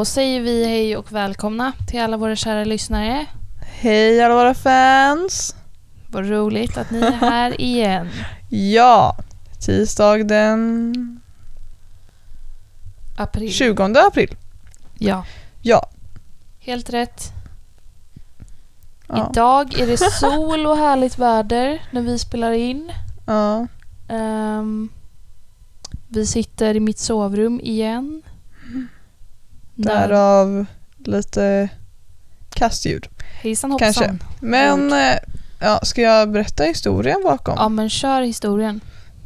Då säger vi hej och välkomna till alla våra kära lyssnare. Hej alla våra fans! Vad roligt att ni är här igen. Ja, tisdag den April. 20 april. Ja, Ja. helt rätt. Ja. Idag är det sol och härligt väder när vi spelar in. ja. Ehm, vi sitter i mitt sovrum igen. Därav lite kastljud. Hejsan hoppsan. Kanske. Men eh, ja, ska jag berätta historien bakom? Ja men kör historien.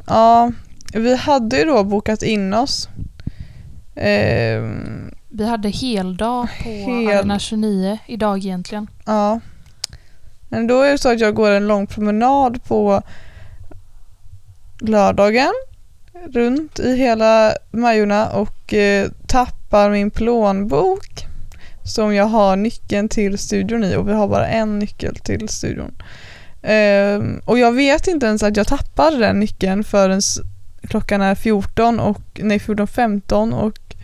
Ja, vi hade ju då bokat in oss. Ehm, Vi hade heldag på Hel- Arena 29 idag egentligen. ja. Men då är det så att jag går en lång promenad på lördagen runt i hela Majorna och eh, tappar min plånbok som jag har nyckeln till studion i och vi har bara en nyckel till studion. Um, och jag vet inte ens att jag tappade den nyckeln förrän klockan är 14 och nej 14.15 och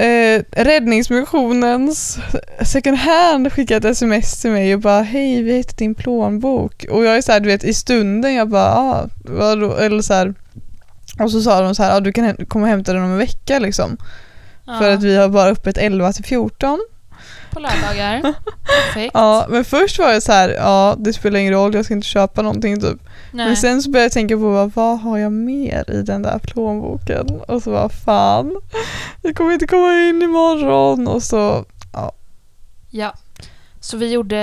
eh, Räddningsmissionens second hand skickade ett sms till mig och bara hej vi hittade din plånbok och jag är såhär du vet i stunden jag bara ah, vadå? eller såhär och så sa de så här ah, du kan komma och hämta den om en vecka liksom för Ja, att vi har bara öppet 11 till 14 På lördagar. Perfekt. Ja, men först var jag så här, ja det spelar ingen roll, jag ska inte köpa någonting typ. Nej. Men sen så började jag tänka på vad, har jag mer i den där plånboken? Och så var fan, jag kommer inte komma in imorgon och så Ja. Så vi gjorde...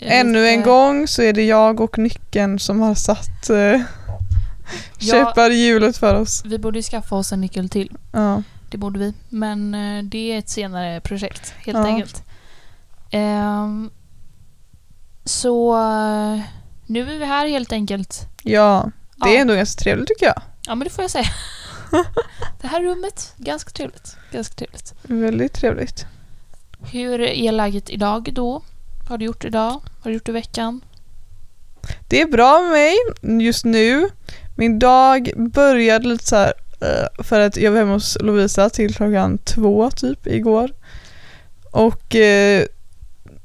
eh, ännu lite- en gång så är det jag och nyckeln som har satt eh, käppar i hjulet för oss. Vi borde ju skaffa oss en nyckel till. Ja. Det borde vi. Men eh, det är ett senare projekt, helt Ja. enkelt. Ehm, så eh, nu är vi här helt enkelt. ja, det är Ja. ändå ganska trevligt tycker jag. Ja, men det får jag säga. det här rummet, ganska trevligt. Ganska trevligt. Väldigt trevligt. Hur är läget idag då? Vad har du gjort idag? Vad har du gjort i veckan? Det är bra med mig just nu. Min dag började lite så här eh, för att jag var hemma hos Lovisa till klockan två typ igår. Och eh,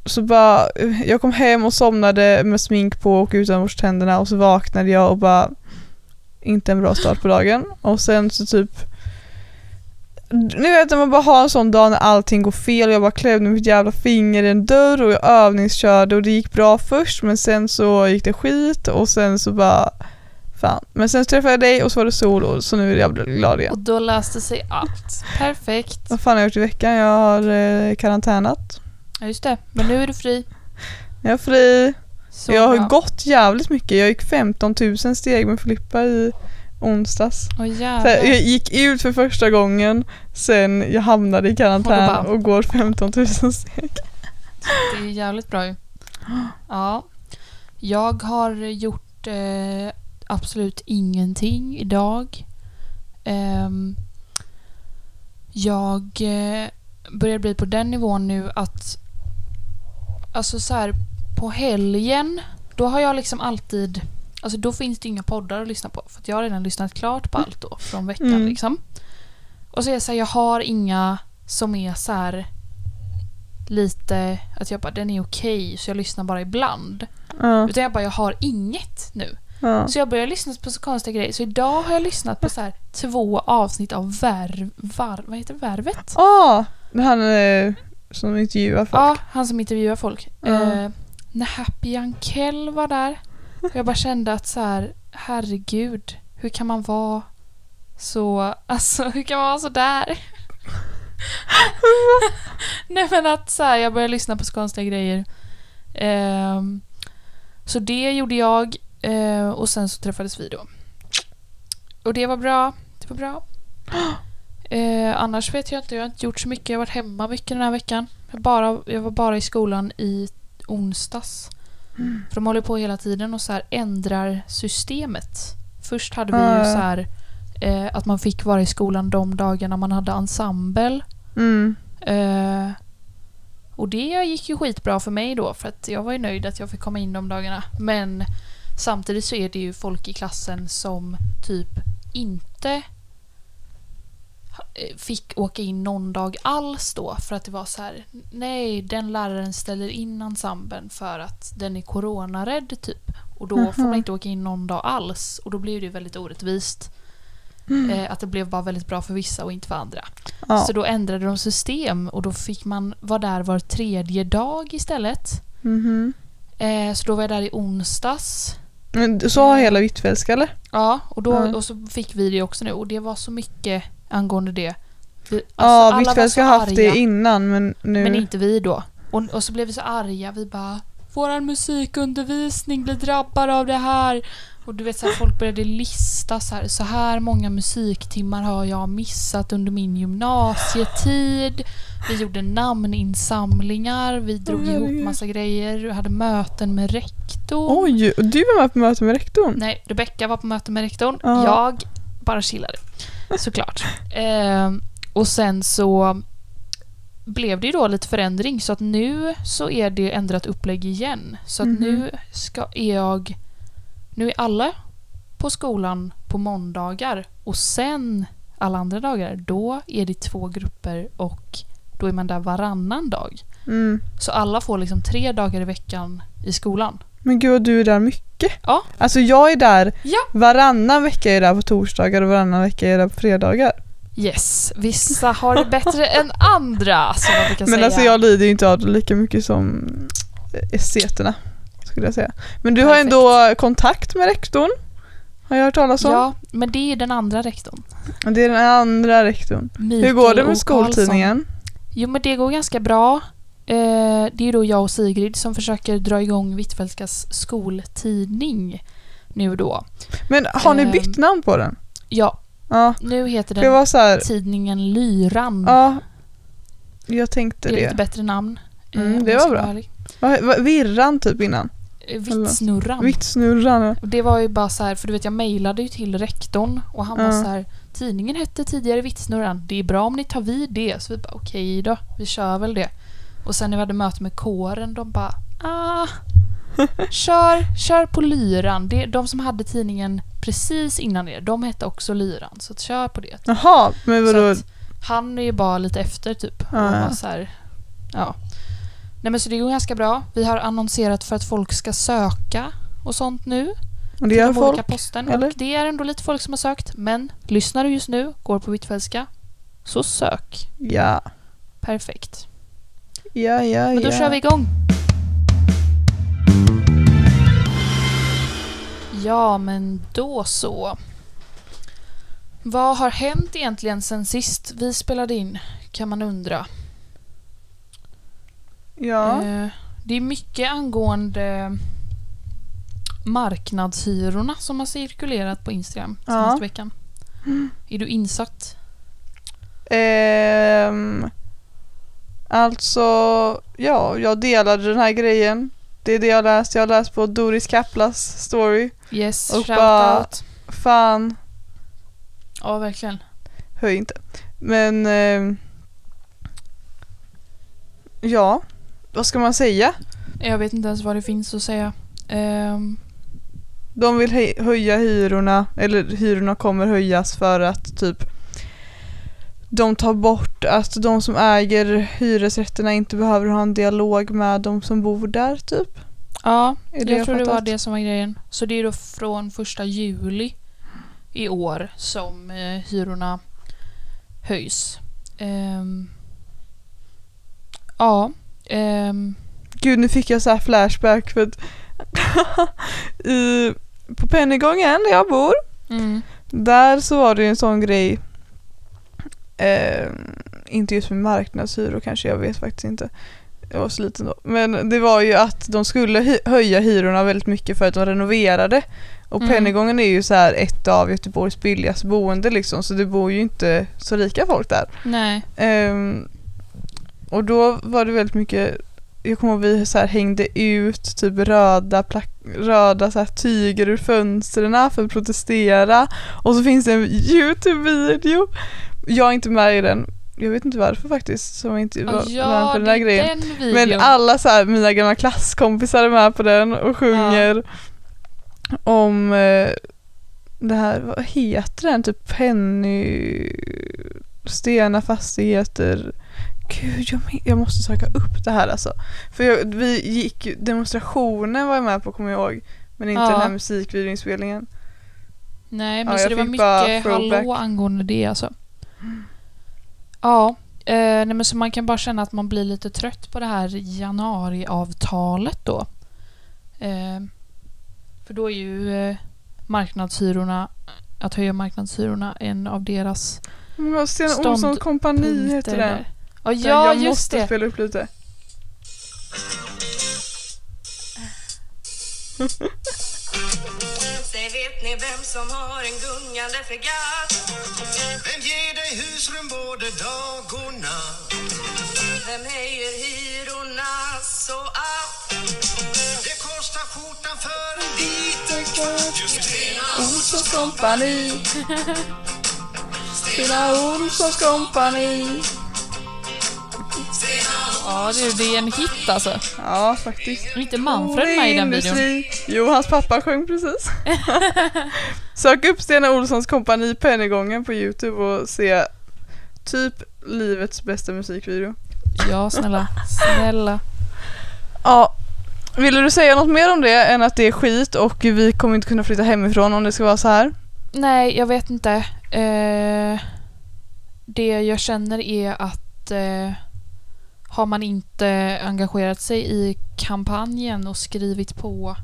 så bara, jag kom hem och somnade med smink på och utan tänderna och så vaknade jag och bara inte en bra start på dagen. Och sen så typ nu vet när man bara har en sån dag när allting går fel och jag bara klämde mitt jävla finger i en dörr och jag övningskörde och det gick bra först men sen så gick det skit och sen så bara fan. Men sen träffade jag dig och så var det sol och så nu är jag glad igen. Och då löste sig allt. Perfekt. Vad fan har jag gjort i veckan? Jag har eh, karantänat. Ja, just det. Men nu är du fri. Jag är fri. Så jag har bra. gått jävligt mycket. Jag gick 15 000 steg med Filippa i onsdags. Jävlar. jag gick ut för första gången sen jag hamnade i karantän och går 15 000 steg. Det är jävligt bra ju. Ja. Jag har gjort eh, absolut ingenting idag. Ehm, jag eh, börjar bli på den nivån nu att alltså så här på helgen då har jag liksom alltid alltså då finns det inga poddar att lyssna på för jag har redan lyssnat klart på allt då från veckan Mm. liksom. Och så är det så här, jag har inga som är så här lite att jag bara den är okej så jag lyssnar bara ibland. Ja, Utan jag bara jag har inget nu. Ja. Så jag börjar lyssna på så konstiga grejer. Så idag har jag lyssnat på så här två avsnitt av Värv... Var, vad heter? Värvet? Ah, han eh, som intervjuar folk. Ja, han som intervjuar folk. Ja. Eh, när Happy Ankell var där. Jag bara kände att så här, herregud, hur kan man vara så, alltså hur kan man vara så där? Nej men att så här, jag började lyssna på så konstiga grejer. Ehm, så det gjorde jag eh, och sen så träffades vi då. Och det var bra. Det var bra. Eh, annars vet jag inte, jag har inte gjort så mycket. Jag har varit hemma mycket den här veckan. Jag, bara, jag var bara i skolan i onsdags. För de håller på hela tiden och så ändrar systemet. Först hade vi ju Ja. så här eh, att man fick vara i skolan de dagarna man hade ensemble. Mm. Eh, och det gick ju skitbra för mig då för att jag var ju nöjd att jag fick komma in de dagarna. Men samtidigt så är det ju folk i klassen som typ inte eh, fick åka in någon dag alls då för att det var så här nej den läraren ställer in ensemblen för att den är coronarädd typ. Och då får man Mhm. inte åka in någon dag alls och då blir det väldigt orättvist. Mm. Eh, att det blev bara väldigt bra för vissa och inte för andra. Ja. Så då ändrade de system och då fick man vara där var tredje dag istället. Mhm. Eh, så då var jag där i onsdags. Men så har hela Hvitfeldtska eller? Ja, och, då, Ja. och så fick vi det också nu och det var så mycket angående det. Vi, alltså, ja, Hvitfeldtska har haft det innan men nu... Men inte vi då. Och, och så blev vi så arga. Vi bara Våran musikundervisning blir drabbad av det här. Och du vet så här, folk började lista så här, så här många musiktimmar har jag missat under min gymnasietid. Vi gjorde namninsamlingar, vi drog Åh, ihop massa grejer, hade möten med rektorn. Oj, och du var med på möte med rektorn? Nej, Rebecka var på möte med rektorn. Ja. Jag bara chillade. Såklart. Ehm, och sen så blev det ju då lite förändring så att nu så är det ändrat upplägg igen. Så att Mhm. nu ska är jag... Nu är alla på skolan på måndagar och sen alla andra dagar då är det två grupper och då är man där varannan dag. Mm. Så alla får liksom tre dagar i veckan i skolan. Men gud du är där mycket. Ja. Alltså jag är där Ja. varannan vecka är där på torsdagar och varannan vecka är där på fredagar. Yes, vissa har det bättre än andra som man brukar Men säga. alltså jag lider ju inte av det lika mycket som esteterna. Skulle jag säga. Men du har Perfekt. ändå kontakt med rektorn. Har jag hört talas om. Ja, men det är den andra rektorn. Det är den andra rektorn. Mikael Hur går det med skoltidningen? Jo, men det går ganska bra. Eh, det är då jag och Sigrid som försöker dra igång Hvitfeldtskas skoltidning nu då. Men har ni Ehm. bytt namn på den? Ja, Ja. nu heter den här, tidningen Lyran. ja. Jag tänkte det är det. lite bättre namn. eh, Mm, om det var bra. Virran typ innan. Eh, Vittsnurran. Vittsnurran. Och Det var ju bara så här, för du vet jag mejlade ju till rektorn och han Ja. var så här Tidningen hette tidigare Vittsnurran. Det är bra om ni tar vid det. Så vi bara okej då, vi kör väl det. Och sen när vi hade möte med kåren, de bara ah, kör, kör på Lyran. Det, de som hade tidningen precis innan er, de hette också Lyran. Så kör på det. Jaha, men vadå? han är ju bara lite efter typ. Ja, ja. så här, ja. Nej men så det går ganska bra. Vi har annonserat för att folk ska söka och sånt nu Och det gör folk? posten. eller? Och det är ändå lite folk som har sökt. Men lyssnar du just nu, går på Hvitfeldtska, så sök. Ja. Perfekt. Ja, ja, Men då ja. kör vi igång. Ja, men då så. Vad har hänt egentligen sen sist vi spelade in, kan man undra. Ja. Eh, det är mycket angående marknadshyrorna som har cirkulerat på Instagram Ja. senaste veckan. Är du insatt? Ehm, alltså, ja, jag delade den här grejen. Det är det jag har läst. Jag har läst på Doris Kaplas story. Yes, Och bara- out. Fan, Ja, verkligen. höj inte. Men, ehm, ja, vad ska man säga? Jag vet inte ens vad det finns att säga. Ehm, De vill höja hyrorna, eller hyrorna kommer höjas för att typ de tar bort att de som äger hyresrätterna inte behöver ha en dialog med de som bor där typ. ja, Är det jag jag tror det var fattat? det som var grejen. Så det är då från första juli i år som eh, hyrorna höjs. Ehm, ja. Ehm, Gud nu fick jag så här flashback för att i, på Pennygången där jag bor, mm, där så var det ju en sån grej eh, inte just med marknadshyror kanske, jag vet faktiskt inte. Jag var så liten då. Men det var ju att de skulle höja hyrorna väldigt mycket för att de renoverade. Och Mm. Pennygången är ju så här ett av Göteborgs billigaste boende liksom så det bor ju inte så rika folk där. nej. Ehm, och då var det väldigt mycket, jag kommer ihåg vi så här hängde ut typ röda, röda så här tyger ur fönstren för att protestera. Och så finns det en Youtube-video. Jag är inte med i den, jag vet inte varför faktiskt, som inte var med ja, på den det här är grejen. den. Men alla så här, mina gamla klasskompisar är med på den och sjunger om eh, det här, vad heter den? Typ Penny... Stena Fastigheter. Gud, jag, jag måste söka upp det här alltså. För jag, vi gick demonstrationen var jag med på kommer jag ihåg. Men inte Ja. den här musikvideoinspelningen. Nej, men Ja, så det var mycket hallå angående det alltså. Ja, eh, nej, men så man kan bara känna att man blir lite trött på det här januariavtalet då. Eh, för då är ju eh, marknadshyrorna, att höja marknadshyrorna en av deras Mm, Stena Stånd- Olsson kompani heter den. Där. Ja, jag just måste det. spela upp lite. Säg vet ni vem som har en gungande fregatt? Vem ger dig husrum både dag och natt? Vem höjer hyrorna så att Det kostar skjortan för en liten Just Stena Olssons kompani. Stena Olssons kompani. Ja du, det är en hit alltså. Ja, faktiskt. Inte Manfred med i den videon? Industri. Jo, hans pappa sjöng precis. Sök upp Stena Olssons kompani Pennygången på Youtube och se typ livets bästa musikvideo. Ja, snälla. Snälla. Ja, ville du säga något mer om det än att det är skit och vi kommer inte kunna flytta hemifrån om det ska vara så här? Nej, jag vet inte. Eh, det jag känner är att eh, har man inte engagerat sig i kampanjen och skrivit på...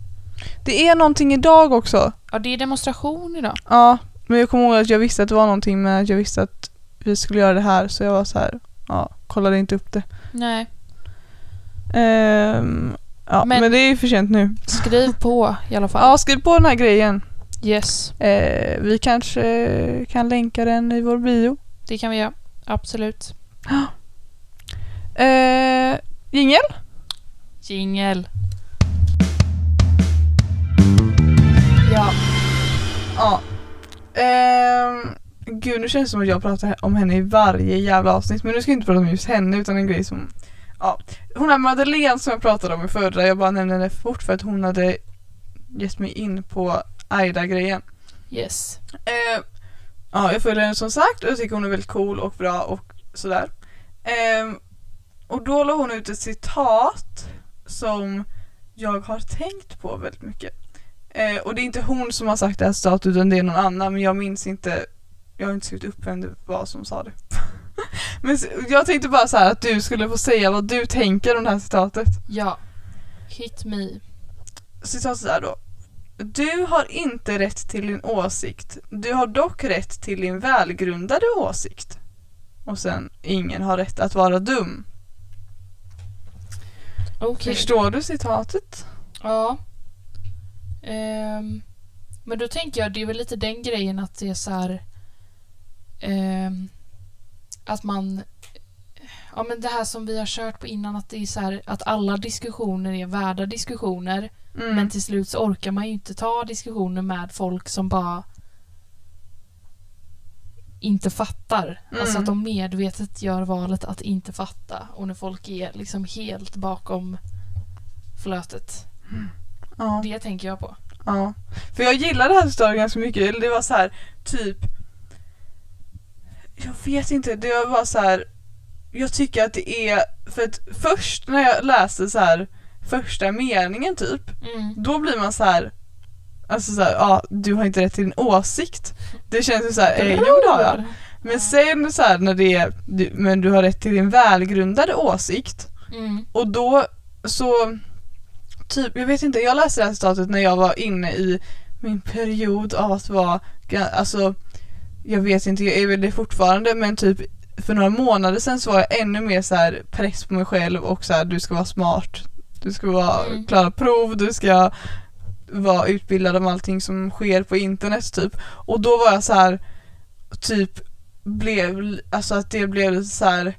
Det är någonting idag också. Ja, det är demonstration idag. Ja, men jag kommer ihåg att jag visste att det var någonting men att jag visste att vi skulle göra det här så jag var så här, ja, kollade inte upp det. Nej, Ehm, ja, men, Men- det är ju för sent nu. skriv på i alla fall. Ja, skriv på den här grejen. Yes, Eh, vi kanske kan länka den i vår bio. det kan vi göra. Absolut. Eh, jingel? Jingel. Ja. Ja. Ehm, gud, nu känns det som att jag pratar om henne i varje jävla avsnitt men nu ska jag inte prata om just henne utan en grej som Ja, hon här Madeleine som jag pratade om i förra, jag bara nämnde henne fort för att hon hade gett mig in på Aida-grejen. Yes. Eh, ja, jag följer henne som sagt och jag tycker hon är väldigt cool och bra och sådär. Eh, och då la hon ut ett citat som jag har tänkt på väldigt mycket. Eh, och det är inte hon som har sagt det här citatet utan det är någon annan men jag minns inte, jag har inte skrivit upp vem det var som sa det. men jag tänkte bara så här att du skulle få säga vad du tänker om det här citatet. Ja. Hit me. Citatet är då Du har inte rätt till din åsikt. Du har dock rätt till din välgrundade åsikt. Och sen, ingen har rätt att vara dum. Okej. Förstår du citatet? Ja. Ehm, men då tänker jag, det är väl lite den grejen att det är så här... ehm, att man... Ja men det här som vi har kört på innan att det är så här att alla diskussioner är värda diskussioner. Mm. Men till slut så orkar man ju inte ta diskussioner med folk som bara inte fattar. Alltså Mm. att de medvetet gör valet att inte fatta. Och när folk är liksom helt bakom flötet. ja, Det tänker jag på. ja. För jag gillar det här citatet ganska mycket. Eller Det var så här, typ Jag vet inte, det var bara så här. Jag tycker att det är, för att först när jag läste så här första meningen typ Mm. då blir man så här. Alltså såhär, ja du har inte rätt till din åsikt. Det känns ju såhär, eh, jo det har jag. Men sen så här när det är, du, men du har rätt till din välgrundade åsikt. Mm. Och då så, typ, jag vet inte, jag läste det här citatet när jag var inne i min period av att vara, alltså jag vet inte, jag är väl det fortfarande men typ för några månader sedan så var jag ännu mer så här press på mig själv och så här, du ska vara smart, du ska vara, Mm. klara prov, du ska vara utbildad om allting som sker på internet typ. Och då var jag så här typ blev, alltså att det blev så här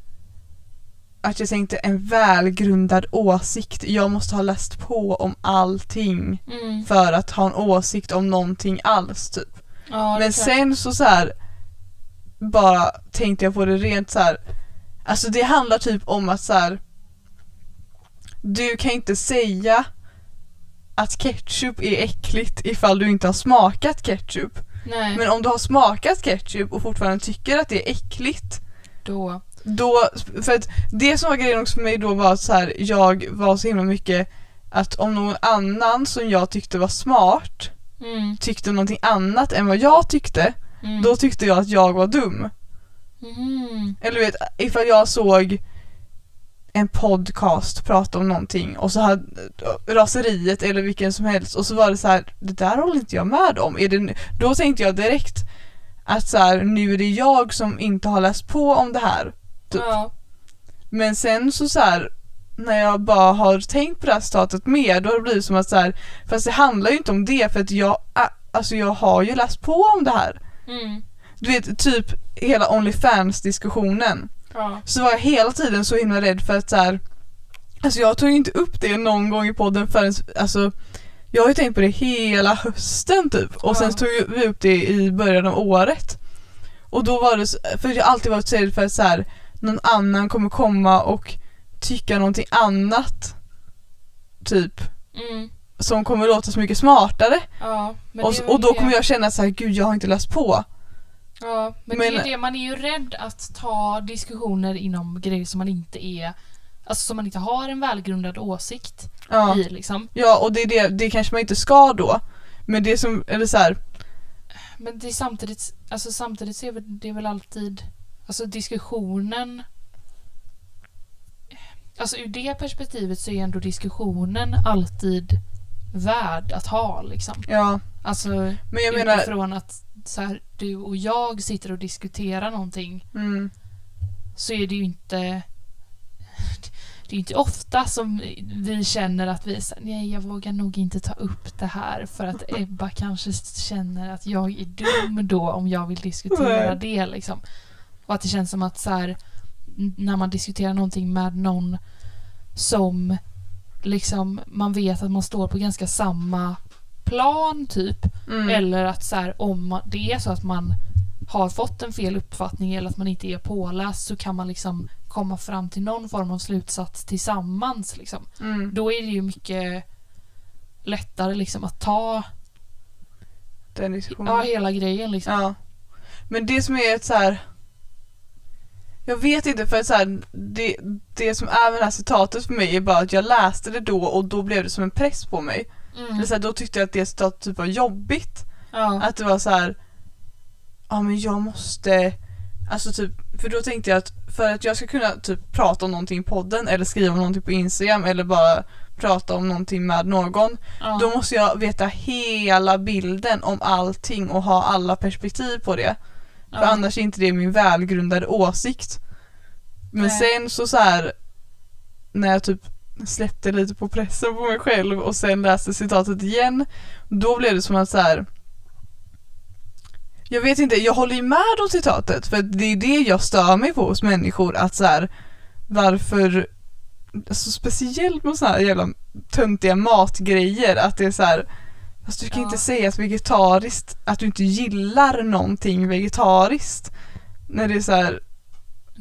att jag tänkte en välgrundad åsikt. Jag måste ha läst på om allting Mm. för att ha en åsikt om någonting alls typ. Ja, Men sen så så här bara tänkte jag på det rent så här. Alltså det handlar typ om att så här. Du kan inte säga att ketchup är äckligt ifall du inte har smakat ketchup. Nej. Men om du har smakat ketchup och fortfarande tycker att det är äckligt Då, Då, för att det som var grejen också för mig då var att så här, jag var så himla mycket att om någon annan som jag tyckte var smart mm, tyckte någonting annat än vad jag tyckte, mm, då tyckte jag att jag var dum. mhm, Eller du vet, ifall jag såg en podcast prata om någonting och så hade raseriet eller vilken som helst och så var det så här, det där håller inte jag med om. Är det, då tänkte jag direkt att så här, nu är det jag som inte har läst på om det här. Typ. ja, Men sen så, så här, när jag bara har tänkt på det här citatet mer, då har det blivit som att så här, fast det handlar ju inte om det för att jag, alltså jag har ju läst på om det här. mm, Du vet, typ hela Onlyfans-diskussionen. Ja, Så var jag hela tiden så himla rädd för att så här, alltså jag tog inte upp det någon gång i podden förrän, alltså jag har ju tänkt på det hela hösten typ och sen Ja. så tog vi upp det i början av året. Och då var det, för jag har alltid varit så rädd för att så här, någon annan kommer komma och tycka någonting annat typ mm, som kommer låta så mycket smartare ja. Och, och då kommer jag känna så här, gud jag har inte läst på. Ja, men, Men- det är det, man är ju rädd att ta diskussioner inom grejer som man inte är Alltså som man inte har en välgrundad åsikt Ja. i liksom. Ja och det är det, det kanske man inte ska då. Men det som, eller så här, Men det är samtidigt, alltså samtidigt så är det är väl alltid, alltså diskussionen Alltså ur det perspektivet så är ändå diskussionen alltid värd att ha liksom. ja. Alltså Men jag menar, utifrån att så här, du och jag sitter och diskuterar någonting mm, så är det ju inte det är inte ofta som vi känner att vi nej jag vågar nog inte ta upp det här för att Ebba kanske känner att jag är dum då om jag vill diskutera Nej. det liksom. Och att det känns som att så här, när man diskuterar någonting med någon som liksom man vet att man står på ganska samma plan typ mm, eller att så här, om det är så att man har fått en fel uppfattning eller att man inte är påläst så kan man liksom komma fram till någon form av slutsats tillsammans. Liksom. mm, Då är det ju mycket lättare liksom att ta den diskussionen. ja, hela grejen. Liksom. Ja. Men det som är ett så här. Jag vet inte för att så här, det, det som är med det här citatet för mig är bara att jag läste det då och då blev det som en press på mig. Mm. Eller så här, då tyckte jag att det citatet typ var jobbigt. Ja. Att det var så här. Ja men jag måste Alltså typ, för då tänkte jag att för att jag ska kunna typ prata om någonting i podden eller skriva om någonting på Instagram eller bara prata om någonting med någon ja. Då måste jag veta hela bilden om allting och ha alla perspektiv på det. För ja. annars är inte det min välgrundade åsikt. Men Nej. sen så så här när jag typ släppte lite på pressen på mig själv och sen läste citatet igen, då blev det som att så här. Jag vet inte, jag håller ju med om citatet för det är det jag stör mig på hos människor att så här varför alltså speciellt med såna här jävla töntiga matgrejer att det är så här Fast du kan Ja. inte säga att vegetariskt att du inte gillar någonting vegetariskt när det är så här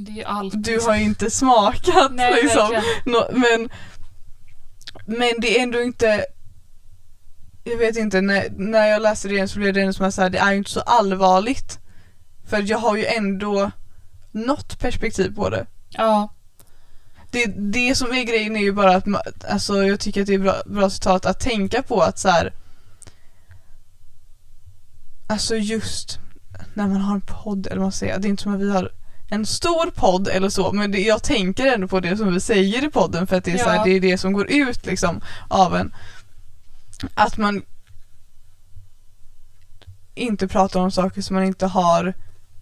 Det är ju du har ju inte smakat Nej, liksom. Nå, men, men det är ändå inte Jag vet inte, när, när jag läste det igen så blev det ändå som att det är ju inte så allvarligt. För jag har ju ändå något perspektiv på det. Ja. Det, det som är grejen är ju bara att alltså jag tycker att det är bra, bra citat att tänka på att så här. Alltså just när man har en podd eller vad man säger, det är inte som att vi har en stor podd eller så men det, jag tänker ändå på det som vi säger i podden för att det är, så här, Ja. det, är det som går ut liksom av en. Att man inte pratar om saker som man inte har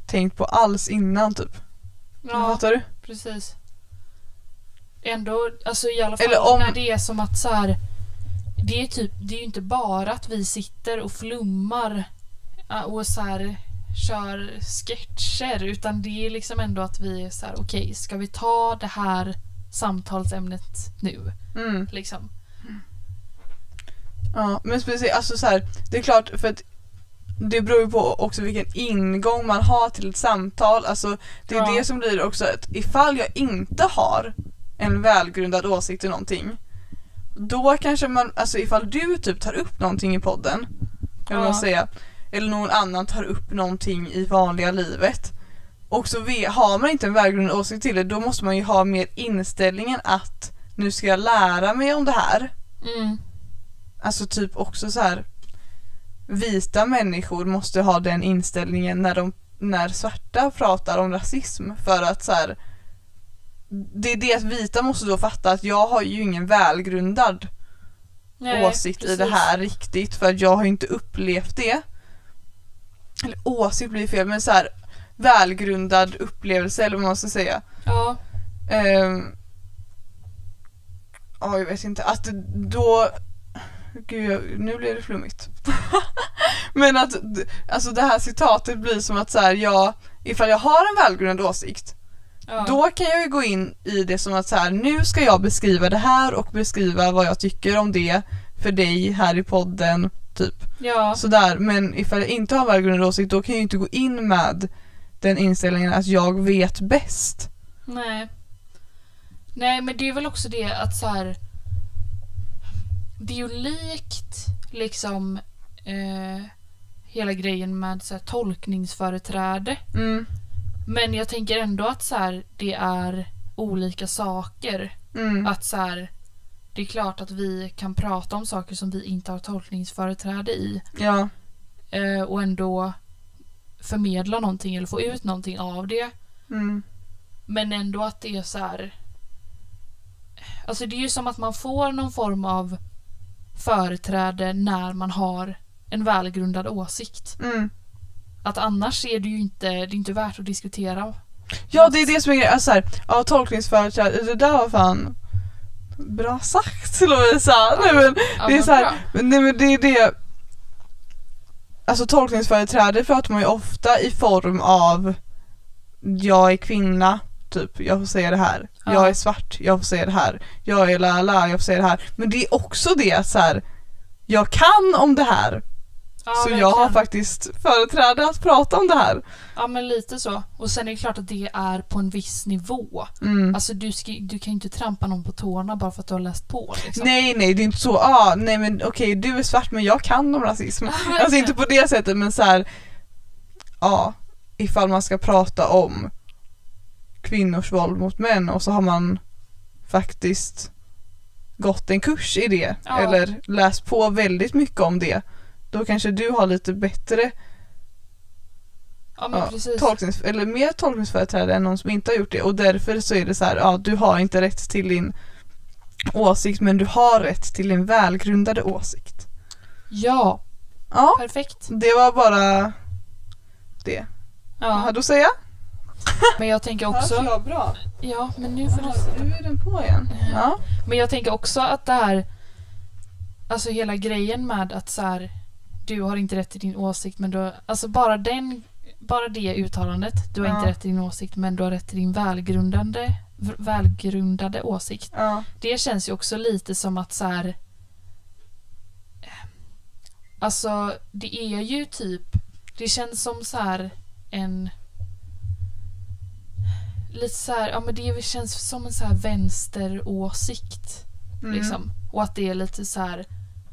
tänkt på alls innan typ. ja. Fattar du? Precis. Ändå, alltså i alla fall Eller om- när det är som att så här, det är typ, det är ju inte bara att vi sitter och flummar äh, och så här kör sketcher utan det är liksom ändå att vi är så här, okej, ska vi ta det här samtalsämnet nu? Mm. Liksom. Ja, men speciellt, alltså så här, det är klart för att det beror ju på också vilken ingång man har till ett samtal. Alltså det är Ja. det som blir också att ifall jag inte har en välgrundad åsikt i någonting då kanske man, alltså ifall du typ tar upp någonting i podden eller vad man Ja. Eller någon annan tar upp någonting i vanliga livet och så har man inte en välgrundad åsikt till det då måste man ju ha mer inställningen att nu ska jag lära mig om det här. Mm. Alltså typ också så här vita människor måste ha den inställningen när de när svarta pratar om rasism för att så här det är det att vita måste då fatta att jag har ju ingen välgrundad Nej, åsikt i det precis. här riktigt för att jag har inte upplevt det. Eller åsikt blir fel men så här välgrundad upplevelse eller vad man ska säga. Ja. Ehm, Ja, jag vet inte. Att då... Gud, nu blir det flummigt. Men att alltså det här citatet blir som att så här, jag, ifall jag har en välgrundad åsikt, ja. då kan jag ju gå in i det som att så här, nu ska jag beskriva det här och beskriva vad jag tycker om det för dig här i podden, typ. ja. Sådär, men ifall jag inte har välgrundad åsikt då kan jag ju inte gå in med den inställningen att jag vet bäst. Nej. Nej, men det är väl också det att så här. Det är ju likt liksom eh, hela grejen med så här, tolkningsföreträde. Mm, Men jag tänker ändå att så här, det är olika saker. mm, Att så här, det är klart att vi kan prata om saker som vi inte har tolkningsföreträde i ja, eh, och ändå förmedla någonting eller få ut någonting av det. mm, Men ändå att det är så här. Alltså det är ju som att man får någon form av företräde när man har en välgrundad åsikt. mm. Att annars är det ju inte, det är inte värt att diskutera. Ja det är det som är grejen, alltså ja tolkningsföreträde, det där var fan bra sagt Lovisa. Nej men Ja, det är men så här, bra. men, nej, men det är det Alltså tolkningsföreträde pratar man ju ofta i form av Jag är kvinna, typ, jag får säga det här. Ja. Jag är svart, jag får säga det här. Jag är lala, jag får säga det här. Men det är också det att så här, Jag kan om det här, Ja, så jag har faktiskt företräde att prata om det här. Ja men lite så. Och sen är det klart att det är på en viss nivå. Mm. Alltså du, ska, du kan ju inte trampa någon på tårna bara för att du har läst på. Liksom. Nej nej det är inte så, ah, nej men okej du är svart men jag kan om rasism. verkligen. alltså inte på det sättet men så här. ja ifall man ska prata om kvinnors våld mot män och så har man faktiskt gått en kurs i det Ja. eller läst på väldigt mycket om det. Då kanske du har lite bättre Ja men ja, precis. tolknings, eller mer tolkningsföreträde än någon som inte har gjort det och därför så är det så här, ja du har inte rätt till din åsikt men du har rätt till din välgrundade åsikt. Ja, Ja, perfekt. det var bara det Ja. hade att säga. Men jag tänker också... jag bra? Ja, men nu får du Jaha, nu är den på igen. Ja. Men jag tänker också att det här, alltså hela grejen med att så här, du har inte rätt till din åsikt men du har, alltså bara den, bara det uttalandet, du har Ja. inte rätt till din åsikt men du har rätt till din välgrundande, välgrundade åsikt. ja. Det känns ju också lite som att så här, alltså det är ju typ, det känns som så här en Lite så här, ja men det känns som en så här vänsteråsikt. Mm. Liksom. Och att det är lite så här,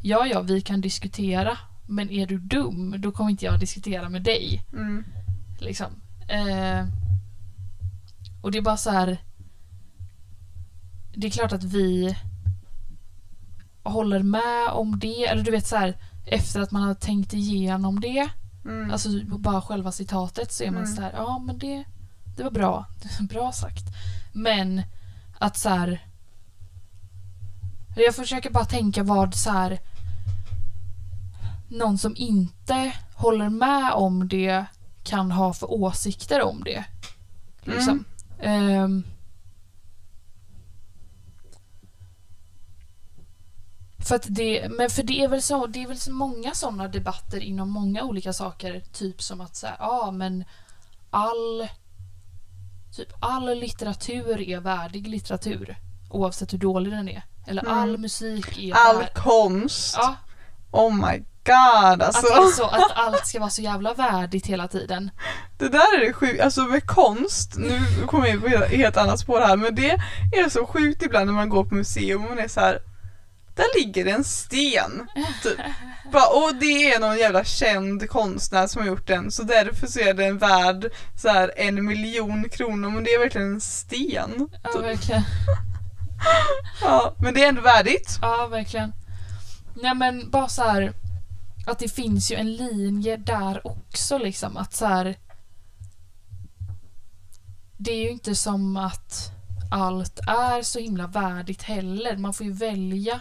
ja ja vi kan diskutera men är du dum då kommer inte jag diskutera med dig. Mm. Liksom. Eh, och det är bara så här. Det är klart att vi håller med om det. Eller du vet så här efter att man har tänkt igenom det. Mm. Alltså bara själva citatet så är man Mm. så här, ja men det, det var bra. bra sagt. Men att så här. Jag försöker bara tänka vad så här. Någon som inte håller med om det kan ha för åsikter om det. Liksom. Ehm. för att det, men för det är väl så, det är väl så många sådana debatter inom många olika saker. Typ som att säga, ja men all typ all litteratur är värdig litteratur. Oavsett hur dålig den är. Eller Mm. all musik är All värd- konst. Ja, Oh my god alltså. att, det är så, att allt ska vara så jävla värdigt hela tiden. Det där är det sjukt, alltså med konst, nu kommer jag in på ett helt annat spår här men det är så sjukt ibland när man går på museum och man är så här. där ligger en sten. Typ. Och det är någon jävla känd konstnär som har gjort den så därför så är den värd så här en miljon kronor men det är verkligen en sten. Ja, Typ. verkligen. Ja, men det är ändå värdigt. Ja, verkligen. Nej men bara så här att det finns ju en linje där också liksom att så här. Det är ju inte som att allt är så himla värdigt heller. Man får ju välja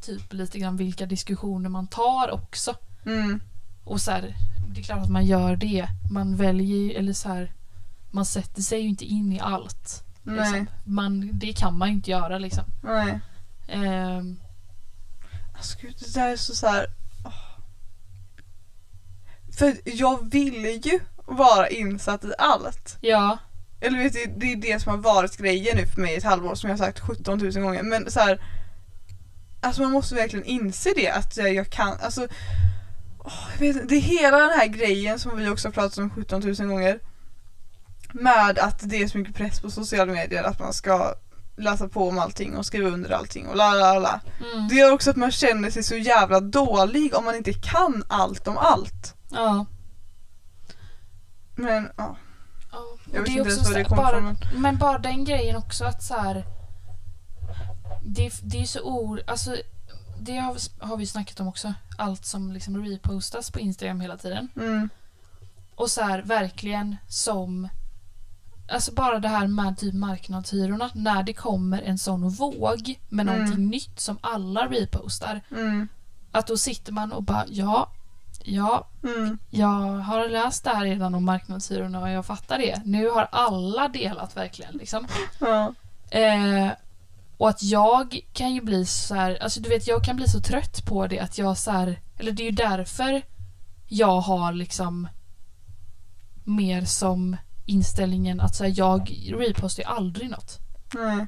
typ lite grann vilka diskussioner man tar också. Mm. Och så här, det är klart att man gör det. Man väljer ju, eller så här, man sätter sig ju inte in i allt. Nej, Liksom. Man, det kan man ju inte göra liksom. nej. Ehm, Alltså gud, det där är så så här. För jag vill ju vara insatt i allt. ja, Eller vet du, det är det som har varit grejen nu för mig i ett halvår som jag har sagt 17 000 gånger. Men så här. Alltså man måste verkligen inse det att jag kan, alltså. åh, jag vet, det är hela den här grejen som vi också har pratat om 17 000 gånger. Med att det är så mycket press på sociala medier att man ska läsa på om allting och skriva under allting och la la la. mm, Det gör också att man känner sig så jävla dålig om man inte kan allt om allt. Ja. Men ja, Ja, jag vet det är inte ens också var det kommer bara, ifrån. Men... Men bara den grejen också att så här. Det, det är så o... Alltså, det har, har vi snackat om också. Allt som liksom repostas på Instagram hela tiden. Mm, Och så här verkligen som... Alltså bara det här med typ marknadshyrorna. När det kommer en sån våg med Mm. någonting nytt som alla repostar. mm, Att då sitter man och bara ja, ja, mm, jag har läst det här redan om marknadshyrorna och jag fattar det. Nu har alla delat verkligen liksom. ja, Eh, och att jag kan ju bli så här, alltså du vet jag kan bli så trött på det att jag så här, eller det är ju därför jag har liksom mer som inställningen att så här, jag repostar ju aldrig något. nej,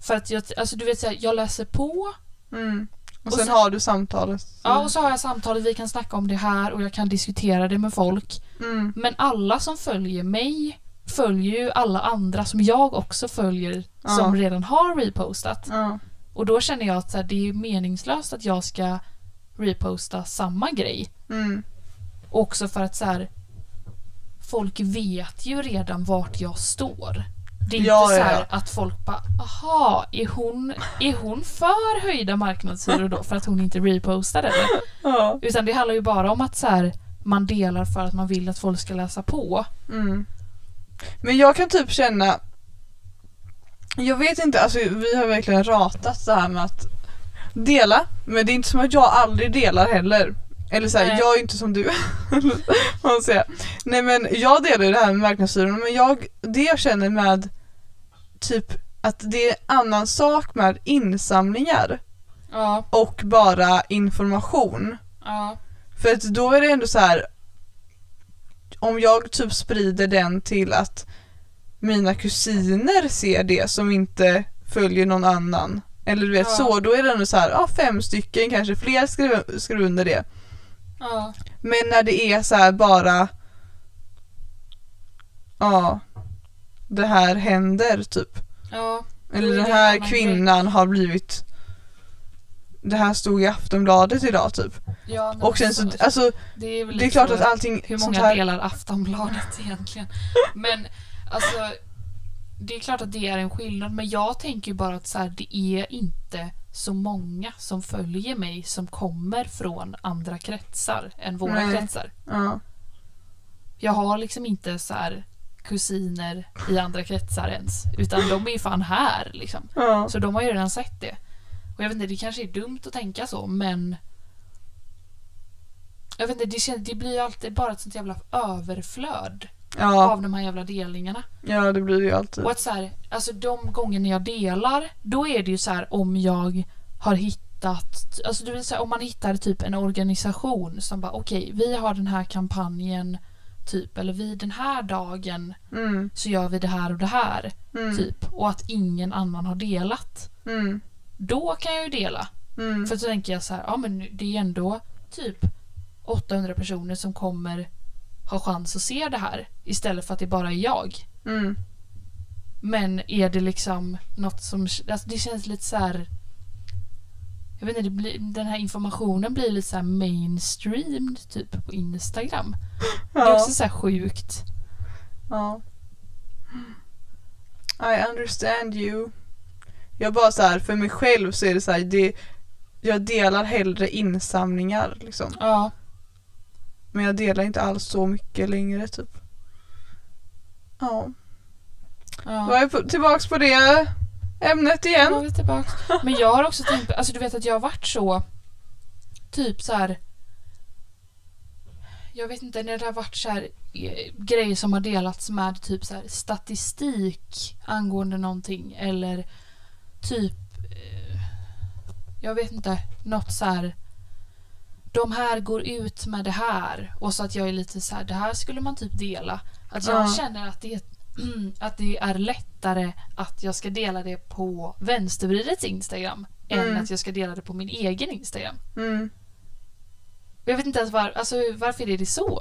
För att jag, alltså du vet så här, jag läser på, mm. Och, Och sen, sen- har du samtalet. ja och så har jag samtalet, vi kan snacka om det här och jag kan diskutera det med folk. Mm, Men alla som följer mig följer ju alla andra som jag också följer Ja. som redan har repostat. ja, Och då känner jag att så det är meningslöst att jag ska reposta samma grej. mm, Också för att så här, folk vet ju redan vart jag står. Det är inte så ja, här ja. att folk bara aha, är hon, är hon för höjda marknadshyror då för att hon inte repostar eller? ja, Utan det handlar ju bara om att så här, man delar för att man vill att folk ska läsa på. mm. Men jag kan typ känna Jag vet inte, alltså vi har verkligen ratat det här med att dela, men det är inte som att jag aldrig delar heller. Eller såhär, Nej. jag är inte som du. man säga. Nej men jag delar ju det här med marknadsstyrning men jag, det jag känner med typ att det är annan sak med insamlingar Ja, och bara information. ja, För att då är det ändå så här. Om jag typ sprider den till att mina kusiner ser det som inte följer någon annan. Eller du vet Ja. så, då är det ändå så här, ja fem stycken kanske fler skriver, skriver under det. Ja, Men när det är så här bara Ja Det här händer typ. ja. Eller den här kvinnan har blivit Det här stod i Aftonbladet idag typ. ja Och sen så, också- alltså det är, väl det är klart så- att allting Hur många här delar Aftonbladet egentligen? Men alltså, det är klart att det är en skillnad men jag tänker bara att så här, det är inte så många som följer mig som kommer från andra kretsar än våra Nej. kretsar. Ja, Jag har liksom inte så här kusiner i andra kretsar ens utan de är ju fan här liksom. ja, Så de har ju redan sett det. Och jag vet inte, det kanske är dumt att tänka så men jag vet inte, det, känns, det blir ju alltid bara ett sånt jävla överflöd ja, av de här jävla delningarna. ja det blir det ju alltid. Och att så här, alltså de gångerna jag delar, då är det ju så här om jag har hittat, alltså du så här, om man hittar typ en organisation som bara okej, vi har den här kampanjen typ, eller vi den här dagen Mm, så gör vi det här och det här, mm, typ. Och att ingen annan har delat. mm, Då kan jag ju dela. mm, För så tänker jag så här, ja men det är ändå typ 800 personer som kommer ha chans att se det här istället för att det bara är jag. mm, Men är det liksom något som, alltså det känns lite så här. jag vet inte, blir, den här informationen blir lite så här mainstream typ på Instagram. Det är Ja. också så här sjukt. ja. I understand you. Jag bara så här, för mig själv så är det så här, det, jag delar hellre insamlingar liksom. Ja. Men jag delar inte alls så mycket längre typ. Ja. Då ja. är jag tillbaks på det ämnet Då igen. var vi tillbaks. Men jag har också tänkt alltså du vet att jag har varit så typ så här. Jag vet inte när det har varit så här eh, grejer som har delats med typ så här statistik angående någonting eller typ eh, jag vet inte, något så här de här går ut med det här och så att jag är lite så här det här skulle man typ dela. Att jag Ja. känner att det, att det är lättare att jag ska dela det på vänstervridets Instagram än Mm. att jag ska dela det på min egen Instagram. Mm. Jag vet inte ens var, alltså, varför är det så?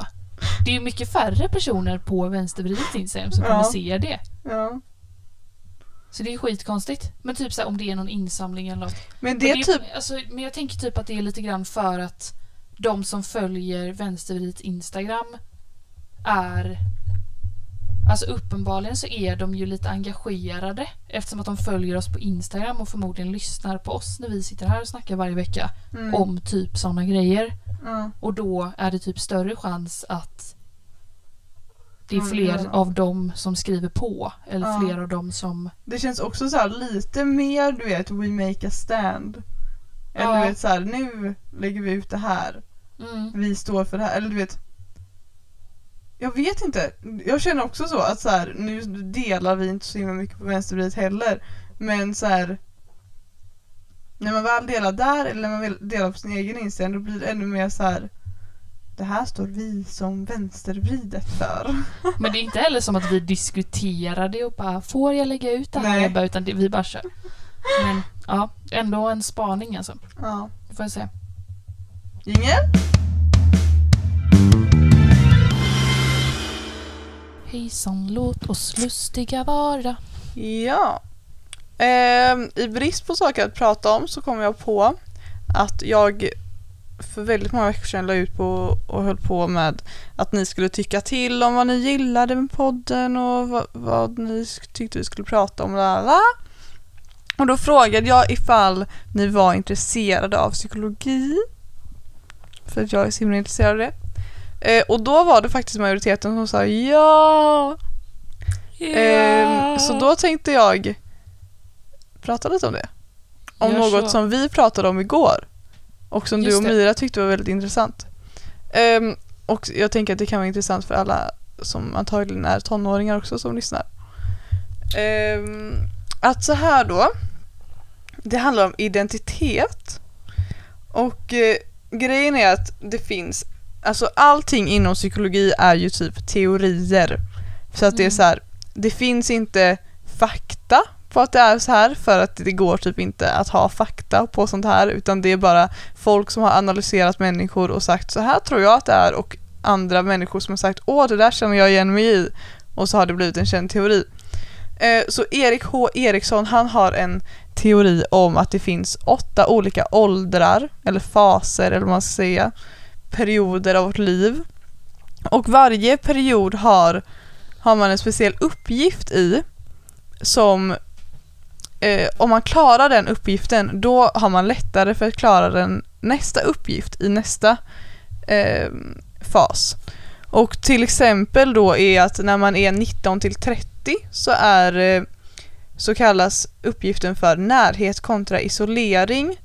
Det är ju mycket färre personer på vänstervridets Instagram som Ja. kommer se det. Ja. Så det är ju skitkonstigt. Men typ så här, om det är någon insamling eller något. Men Men det är typ, Alltså, men jag tänker typ att det är lite grann för att de som följer vänstervridets Instagram är... Alltså uppenbarligen så är de ju lite engagerade eftersom att de följer oss på Instagram och förmodligen lyssnar på oss när vi sitter här och snackar varje vecka mm, om typ sådana grejer. ja. Och då är det typ större chans att det är Mm, fler ja. av dem som skriver på eller fler av dem som... det känns också så här lite mer du vet, we make a stand. Eller Ja. du vet så här, nu lägger vi ut det här. Mm. Vi står för det här. Eller du vet. Jag vet inte. Jag känner också så att så här, nu delar vi inte så himla mycket på vänstervridet heller. Men så här. När man väl delar där eller när man väl delar på sin egen Instagram då blir det ännu mer så här. Det här står vi som vänstervridet för. Men det är inte heller som att vi diskuterar det och bara får jag lägga ut det här Nej. Utan det, vi bara kör. Men ja, ändå en spaning alltså. Ja. Det får jag säga. Ingen? Hejsan, låt oss lustiga vara. Ja. Ehm, I brist på saker att prata om så kom jag på att jag för väldigt många veckor sedan la ut på och höll på med att ni skulle tycka till om vad ni gillade med podden och vad, vad ni tyckte vi skulle prata om. Lala. Och då frågade jag ifall ni var intresserade av psykologi. För att jag är så himla intresserad av det. Eh, och då var det faktiskt majoriteten som sa ja. Ehm, så då tänkte jag prata lite om det. Om Gör något så. som vi pratade om igår. Och som du Just och det. Mira tyckte var väldigt intressant. Ehm, och jag tänker att det kan vara intressant för alla som antagligen är tonåringar också som lyssnar. Ehm, att så här då. Det handlar om identitet. Och eh, grejen är att det finns, alltså allting inom psykologi är ju typ teorier. Så att det är Mm. så här, det finns inte fakta på att det är så här för att det går typ inte att ha fakta på sånt här utan det är bara folk som har analyserat människor och sagt så här tror jag att det är och andra människor som har sagt åh det där känner jag igen mig i och så har det blivit en känd teori. Eh, så Erik H Eriksson han har en teori om att det finns åtta olika åldrar eller faser eller vad man ska säga perioder av vårt liv och varje period har har man en speciell uppgift i som eh, om man klarar den uppgiften då har man lättare för att klara den nästa uppgift i nästa eh, fas. Och till exempel då är att när man är 19 till 30 så är eh, så kallas uppgiften för närhet kontra isolering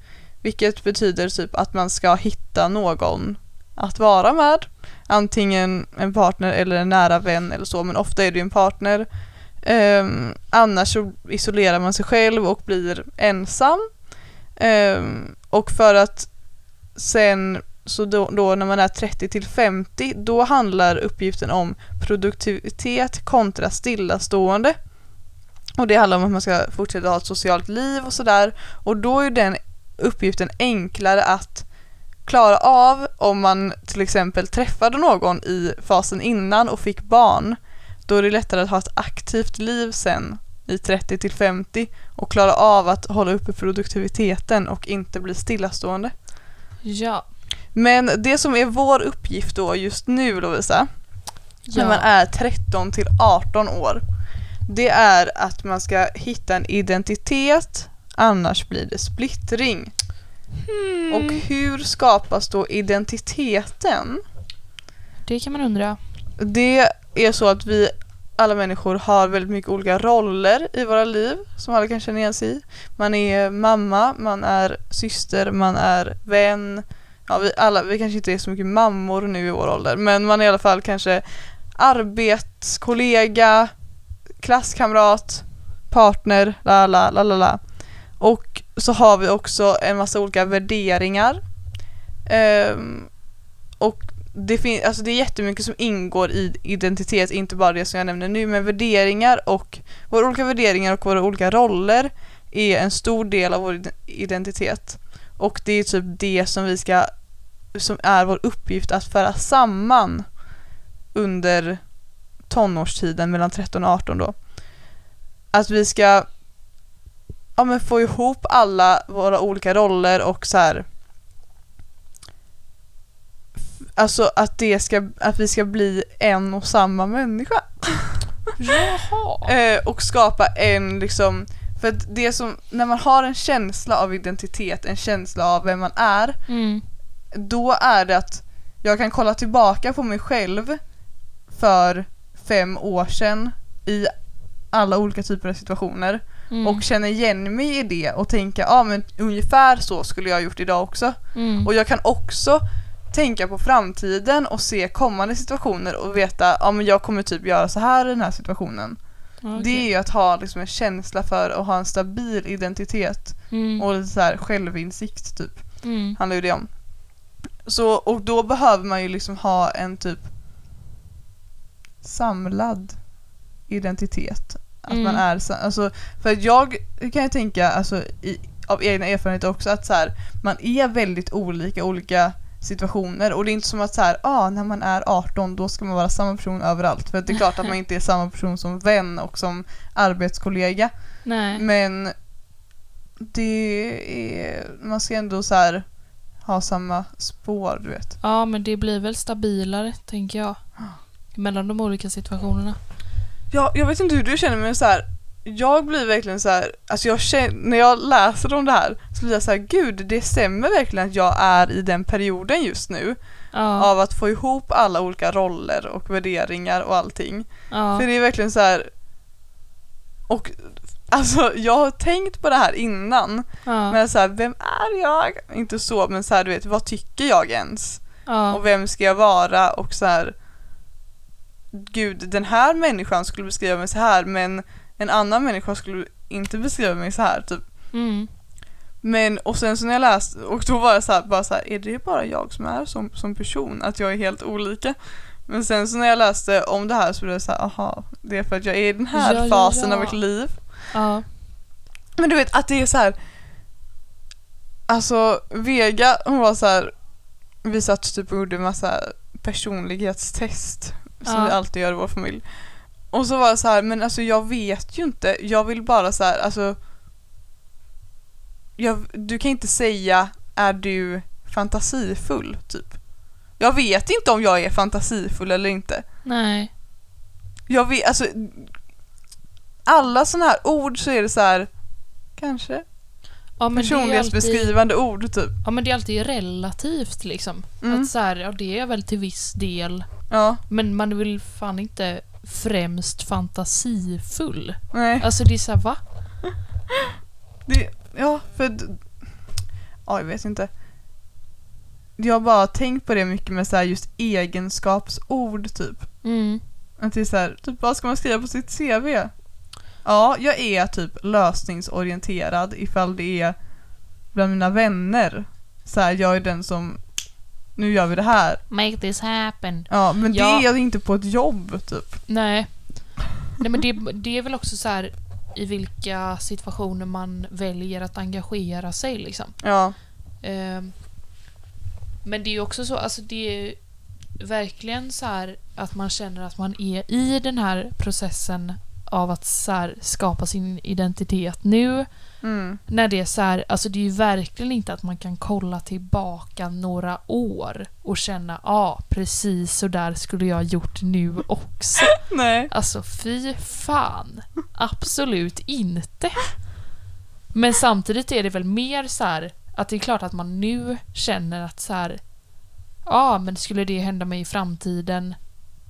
vilket betyder typ att man ska hitta någon att vara med antingen en partner eller en nära vän eller så men ofta är det ju en partner Um, annars så isolerar man sig själv och blir ensam. Um, och för att sen, så då, då när man är 30 till 50, då handlar uppgiften om produktivitet kontra stillastående. Och det handlar om att man ska fortsätta ha ett socialt liv och sådär. Och då är den uppgiften enklare att klara av om man till exempel träffade någon i fasen innan och fick barn då är det lättare att ha ett aktivt liv sen i 30 till 50 och klara av att hålla uppe produktiviteten och inte bli stillastående. Ja. Men det som är vår uppgift då just nu Lovisa, när ja. man är 13 till 18 år, det är att man ska hitta en identitet, annars blir det splittring. Hmm. Och hur skapas då identiteten? Det kan man undra. Det är så att vi alla människor har väldigt mycket olika roller i våra liv som alla kan känna igen sig i. Man är mamma, man är syster, man är vän. Ja, vi, alla, vi kanske inte är så mycket mammor nu i vår ålder men man är i alla fall kanske arbetskollega, klasskamrat, partner, la la la la la. Och så har vi också en massa olika värderingar. Ehm, och det, fin- alltså det är jättemycket som ingår i identitet, inte bara det som jag nämner nu, men värderingar och våra olika värderingar och våra olika roller är en stor del av vår identitet. Och det är typ det som vi ska, som är vår uppgift att föra samman under tonårstiden mellan 13 och 18 då. Att vi ska ja, men få ihop alla våra olika roller och så här Alltså att det ska, att vi ska bli en och samma människa. Jaha. Eh, och skapa en liksom, för att det som, när man har en känsla av identitet, en känsla av vem man är, Mm. då är det att jag kan kolla tillbaka på mig själv för fem år sedan i alla olika typer av situationer Mm. och känna igen mig i det och tänka ja ah, men ungefär så skulle jag ha gjort idag också. Mm. Och jag kan också tänka på framtiden och se kommande situationer och veta ja men jag kommer typ göra så här i den här situationen. Okej. Det är ju att ha liksom en känsla för att ha en stabil identitet Mm. och lite så här självinsikt typ. Mm. Handlar ju det om. Så, och då behöver man ju liksom ha en typ samlad identitet. Att Mm. man är, alltså, för jag kan ju tänka alltså, i, av egna erfarenheter också att så här, man är väldigt olika olika situationer och det är inte som att så här, ah, när man är 18 då ska man vara samma person överallt för det är klart att man inte är samma person som vän och som arbetskollega Nej. men det är, man ska ändå så här ha samma spår du vet. Ja, men det blir väl stabilare, tänker jag. Mellan de olika situationerna. Ja, jag vet inte hur du känner men så här, jag blir verkligen så här, alltså jag känner, när jag läser om det här så blir jag så här, gud det stämmer verkligen att jag är i den perioden just nu Ja. av att få ihop alla olika roller och värderingar och allting. ja. För det är verkligen så här och alltså jag har tänkt på det här innan ja. men så här, vem är jag? Inte så men så här, du vet, vad tycker jag ens? Och vem ska jag vara? Och så här, gud den här människan skulle beskriva mig så här men en annan människa skulle inte beskriva mig så här typ. Mm. Men och sen så när jag läste och då var jag så här, bara så här, är det bara jag som är som, som person? Att jag är helt olika? Men sen så när jag läste om det här så blev jag så här, aha, det är för att jag är i den här Ja, ja, fasen ja. av mitt liv. ja. Men du vet att det är så här. Alltså Vega hon var så här. Vi satt typ och gjorde massa personlighetstest som vi alltid gör i vår familj. Och så var det så här, men alltså jag vet ju inte. Jag vill bara så här, alltså. Jag, du kan inte säga är du fantasifull typ. Jag vet inte om jag är fantasifull eller inte. Nej. Jag vet, alltså alla sådana här ord så är det så här kanske Ja, men alltid, personlighetsbeskrivande ord typ. ja, men det är alltid relativt liksom. Mm. Att så här, ja det är väl till viss del. Ja, Men man väl fan inte främst fantasifull. nej. Alltså det är såhär, va? Det, ja, för... Ja, jag vet inte. Jag har bara tänkt på det mycket med så här just egenskapsord typ. Mm. Att det är så här, typ vad ska man skriva på sitt CV? Ja, jag är typ lösningsorienterad ifall det är bland mina vänner. Så här, jag är den som, nu gör vi det här. Make this happen. Ja, men det Ja. är inte på ett jobb typ. Nej. Nej men det, det är väl också så här i vilka situationer man väljer att engagera sig liksom. Ja, Ehm, men det är ju också så, alltså det är verkligen så här att man känner att man är i den här processen av att så skapa sin identitet nu. Mm. När det är så här, alltså det är ju verkligen inte att man kan kolla tillbaka några år och känna ja, ah, precis så där skulle jag gjort nu också. Nej. Alltså fy fan. Absolut inte. Men samtidigt är det väl mer så här att det är klart att man nu känner att så här ja, men skulle det hända mig i framtiden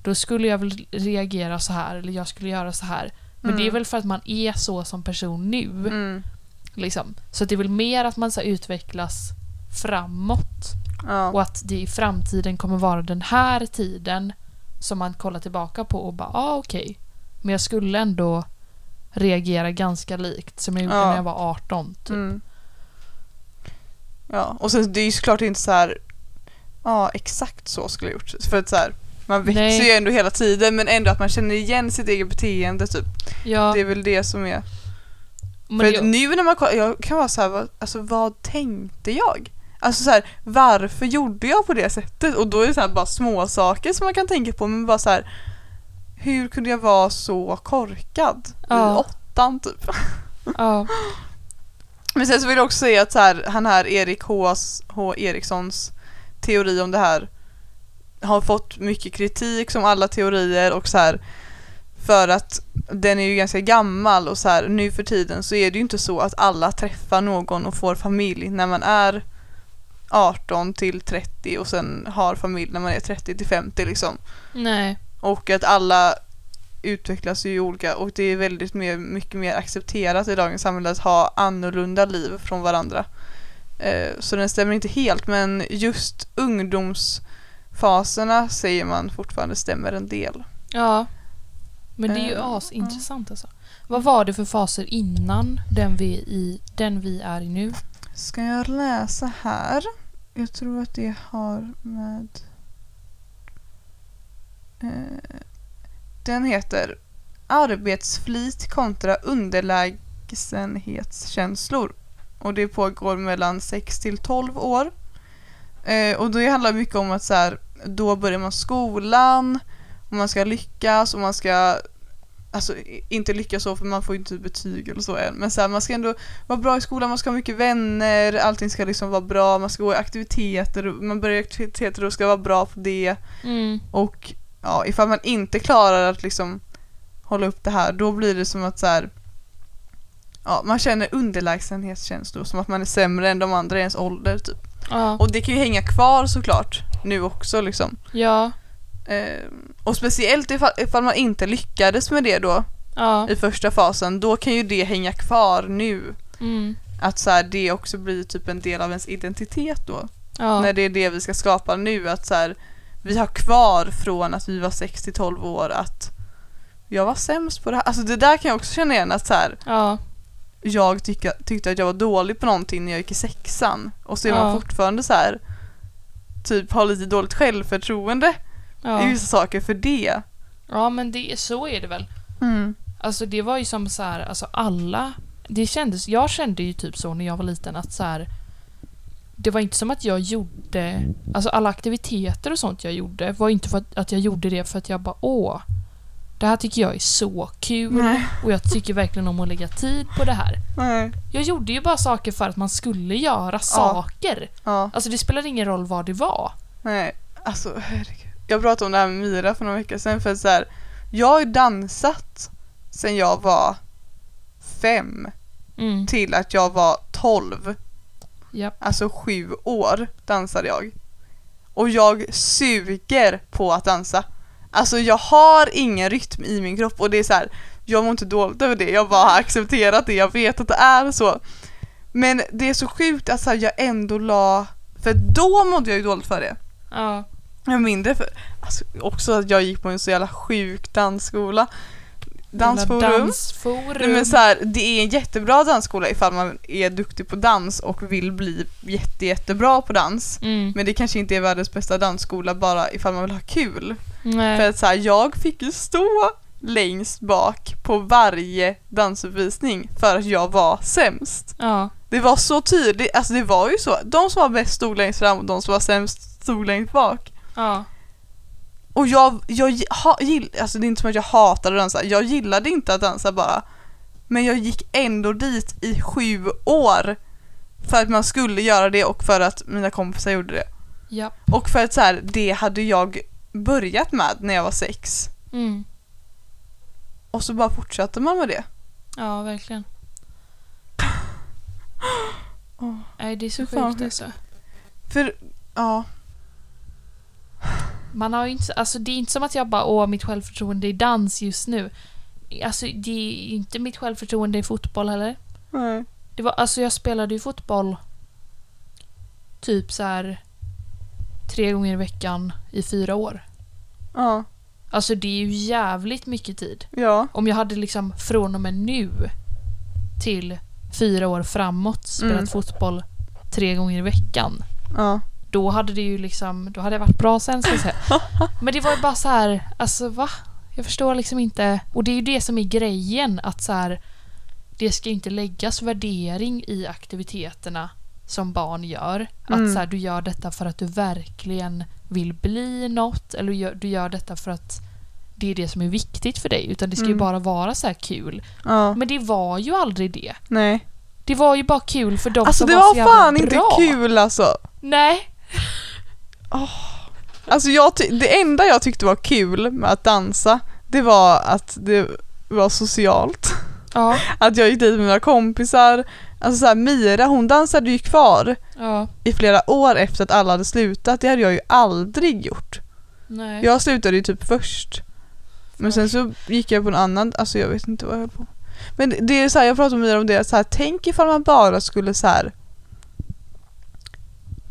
då skulle jag väl reagera så här eller jag skulle göra så här. Men Mm. det är väl för att man är så som person nu. Mm. Liksom. Så det är väl mer att man så utvecklas framåt Ja. och att det i framtiden kommer vara den här tiden som man kollar tillbaka på och bara, ah, okej. Men jag skulle ändå reagera ganska likt som jag gjorde Ja. när jag var 18. Typ. Mm. Ja, och sen det är ju såklart inte så här. Ja, exakt så skulle jag gjort. För att så här, man växer Nej. ju ändå hela tiden men ändå att man känner igen sitt eget beteende typ. Ja, Det är väl det som är. Men För att nu när man kollar, jag kan vara så här, vad, alltså vad tänkte jag? Alltså så här, varför gjorde jag på det sättet? Och då är det så här bara små saker som man kan tänka på men bara så här. Hur kunde jag vara så korkad? I Ja. åttan typ. ja, Men sen så vill jag också säga att så här, han här Erik H. H. Erikssons teori om det här har fått mycket kritik som alla teorier och så här för att den är ju ganska gammal och så här nu för tiden så är det ju inte så att alla träffar någon och får familj när man är 18 till 30 och sen har familj när man är 30 till 50 liksom. nej, Och att alla utvecklas ju olika och det är väldigt mer, mycket mer accepterat i dagens samhälle att ha annorlunda liv från varandra. Eh, så den stämmer inte helt men just ungdomsfaserna säger man fortfarande stämmer en del. ja. Men det är ju Eh, asintressant alltså. Vad var det för faser innan den vi, i, den vi är i nu? Ska jag läsa här? Jag tror att det har med... Eh, den heter Arbetsflit kontra underlägsenhetskänslor. Och det pågår mellan 6 till 12 år. Eh, och det handlar mycket om att så här, då börjar man skolan och man ska lyckas och man ska Alltså inte lyckas så för man får ju inte betyg eller så än. Men så här, man ska ändå vara bra i skolan, man ska ha mycket vänner, allting ska liksom vara bra, man ska gå i aktiviteter, man börjar i aktiviteter och ska vara bra på det. Mm. Och ja, ifall man inte klarar att liksom hålla upp det här, då blir det som att så här, ja, man känner underlägsenhetskänslor, som att man är sämre än de andra i ens ålder typ. Ja. Och det kan ju hänga kvar såklart, nu också liksom. Ja. Eh, och speciellt ifall, ifall man inte lyckades med det då Ja. i första fasen, då kan ju det hänga kvar nu. Mm. Att så här, det också blir typ en del av ens identitet då. Ja. När det är det vi ska skapa nu. Att så här, vi har kvar från att vi var 6 till 12 år att jag var sämst på det här. Alltså det där kan jag också känna igen att så här, Ja. jag tycka, tyckte att jag var dålig på någonting när jag gick i sexan. Och så är man fortfarande så här typ har lite dåligt självförtroende Ja. vissa saker för det. ja, men det, så är det väl. Mm. Alltså det var ju som så här, alltså alla... Det kändes, jag kände ju typ så när jag var liten att så här. Det var inte som att jag gjorde... Alltså alla aktiviteter och sånt jag gjorde var inte för att, att jag gjorde det för att jag bara åh. Det här tycker jag är så kul Nej. och jag tycker verkligen om att lägga tid på det här. Nej. Jag gjorde ju bara saker för att man skulle göra saker. Ja. Alltså det spelade ingen roll vad det var. Nej, alltså herregud. Jag pratade om det här med Mira för några veckor sedan för att så här, jag har dansat sen jag var fem Mm. till att jag var tolv. Japp. Alltså sju år dansade jag. Och jag suger på att dansa. Alltså jag har ingen rytm i min kropp och det är så här, jag mår inte dåligt över det, jag bara har accepterat det, jag vet att det är så. Men det är så sjukt att så här, jag ändå la, för då mådde jag ju dåligt för det. Ja. Mindre för, alltså, också att jag gick på en så jävla sjuk dansskola. Dansforum. Nej, Dansforum. men så här, det är en jättebra dansskola ifall man är duktig på dans och vill bli jätte, jättebra på dans. mm. Men det kanske inte är världens bästa dansskola bara ifall man vill ha kul. Nej. För att så här, jag fick ju stå längst bak på varje dansuppvisning för att jag var sämst. Ja. Det var så tydligt, alltså det var ju så. De som var bäst stod längst fram och de som var sämst stod längst bak. Ja. Och jag, jag ha, gill, alltså det är inte som att jag hatade att dansa, jag gillade inte att dansa bara. Men jag gick ändå dit i sju år. För att man skulle göra det och för att mina kompisar gjorde det. Ja. Och för att så här, det hade jag börjat med när jag var sex. Mm. Och så bara fortsatte man med det. Ja, verkligen. Nej, det är så sjukt alltså. För, ja. Man har inte, alltså det är inte som att jag bara åh mitt självförtroende i dans just nu. Alltså det är inte mitt självförtroende i fotboll heller. Nej. Det var, alltså jag spelade ju fotboll typ så här tre gånger i veckan i fyra år. Ja. Alltså det är ju jävligt mycket tid. Ja. Om jag hade liksom från och med nu till fyra år framåt spelat Mm. fotboll tre gånger i veckan. Ja. Då hade det ju liksom, då hade jag varit bra sen säga. Men det var ju bara så här, alltså va? Jag förstår liksom inte. Och det är ju det som är grejen att så här, det ska ju inte läggas värdering i aktiviteterna som barn gör. Att Mm. så här, du gör detta för att du verkligen vill bli något eller du gör, du gör detta för att det är det som är viktigt för dig. Utan det ska ju Mm. bara vara så här kul. Ja. Men det var ju aldrig det. Nej. Det var ju bara kul för de Alltså som det var så var jävla fan inte bra. kul alltså. Nej. Alltså jag det enda jag tyckte var kul med att dansa, det var att det var socialt. Ja. Att jag gick dit med mina kompisar. Alltså såhär Mira hon dansade ju kvar Ja. i flera år efter att alla hade slutat. Det hade jag ju aldrig gjort. Nej. Jag slutade ju typ först. Men sen så gick jag på en annan, alltså jag vet inte vad jag höll på. Men det- det är så här, jag pratade med Mira om det, så här, tänk ifall man bara skulle så här.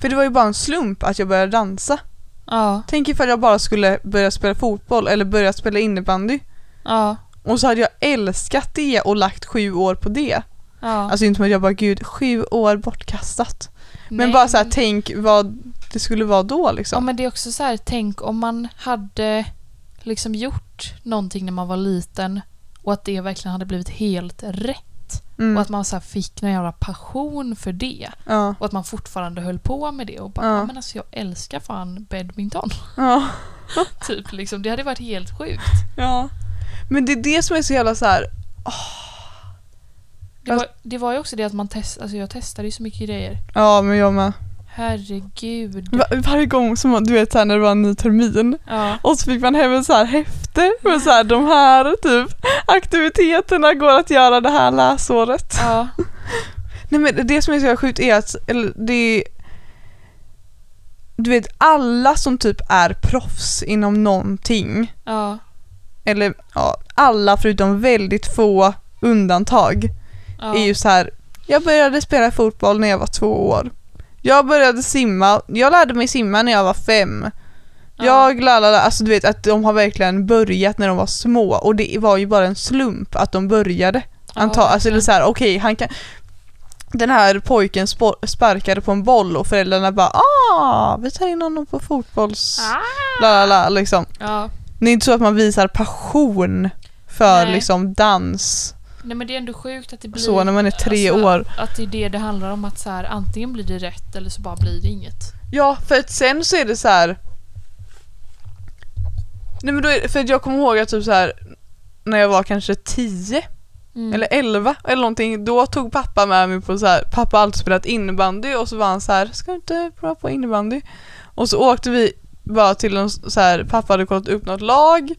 För det var ju bara en slump att jag började dansa. Ja. Tänk ifall jag bara skulle börja spela fotboll eller börja spela innebandy. Ja. Och så hade jag älskat det och lagt sju år på det. Ja. Alltså inte som att jag bara gud, sju år bortkastat. Men Nej, bara så här, tänk vad det skulle vara då Ja liksom. men det är också så här, tänk om man hade liksom gjort någonting när man var liten och att det verkligen hade blivit helt rätt. Mm. Och att man så fick någon jävla passion för det. Ja, Och att man fortfarande höll på med det och bara, Ja. men alltså jag älskar fan badminton. ja, typ liksom. Det hade varit helt sjukt. ja. Men det är det som är så jävla så här. Det var, det var ju också det att man testade, alltså jag testade ju så mycket grejer. ja men jag med. Herregud. Va- varje gång som man, du vet så här, när det var en ny termin Ja. och så fick man hem en så här häfte med så här de här typ aktiviteterna går att göra det här läsåret. Ja. Nej men det som är så sjukt är att, eller det är, du vet alla som typ är proffs inom någonting, Ja. eller ja, alla förutom väldigt få undantag, är ju så här. jag började spela fotboll när jag var två år. Jag började simma, jag lärde mig simma när jag var fem. Ja. Jag lalala, alltså du vet att de har verkligen börjat när de var små och det var ju bara en slump att de började. Anta, Ja, alltså det är verkligen. så här, okej han kan den här pojken sparkade på en boll och föräldrarna bara ah, vi tar in honom på fotbolls... Ah. Lalala, liksom. Ja. Det är inte så att man visar passion för Nej. liksom dans Nej men det är ändå sjukt att det blir... så när man är tre alltså, år. Att det är det det handlar om att så här, antingen blir det rätt eller så bara blir det inget. Ja, för att sen så är det så här. Nej men då är, för att jag kommer ihåg att typ så här när jag var kanske 10 Mm. eller 11 eller någonting, då tog pappa med mig på så här, pappa har alltid spelat innebandy och så var han så här, ska du inte prova på innebandy? Och så åkte vi bara till en så här, pappa hade kollat upp något lag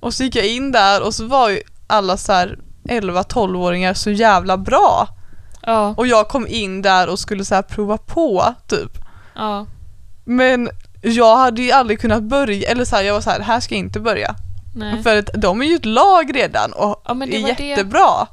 och så gick jag in där och så var ju alla så här 11-12-åringar så jävla bra. Ja, Och jag kom in där och skulle så prova på typ. ja. Men jag hade ju aldrig kunnat börja, eller så här, jag var så här, här ska jag inte börja. Nej. För att de är ju ett lag redan och Ja, är var det- jättebra.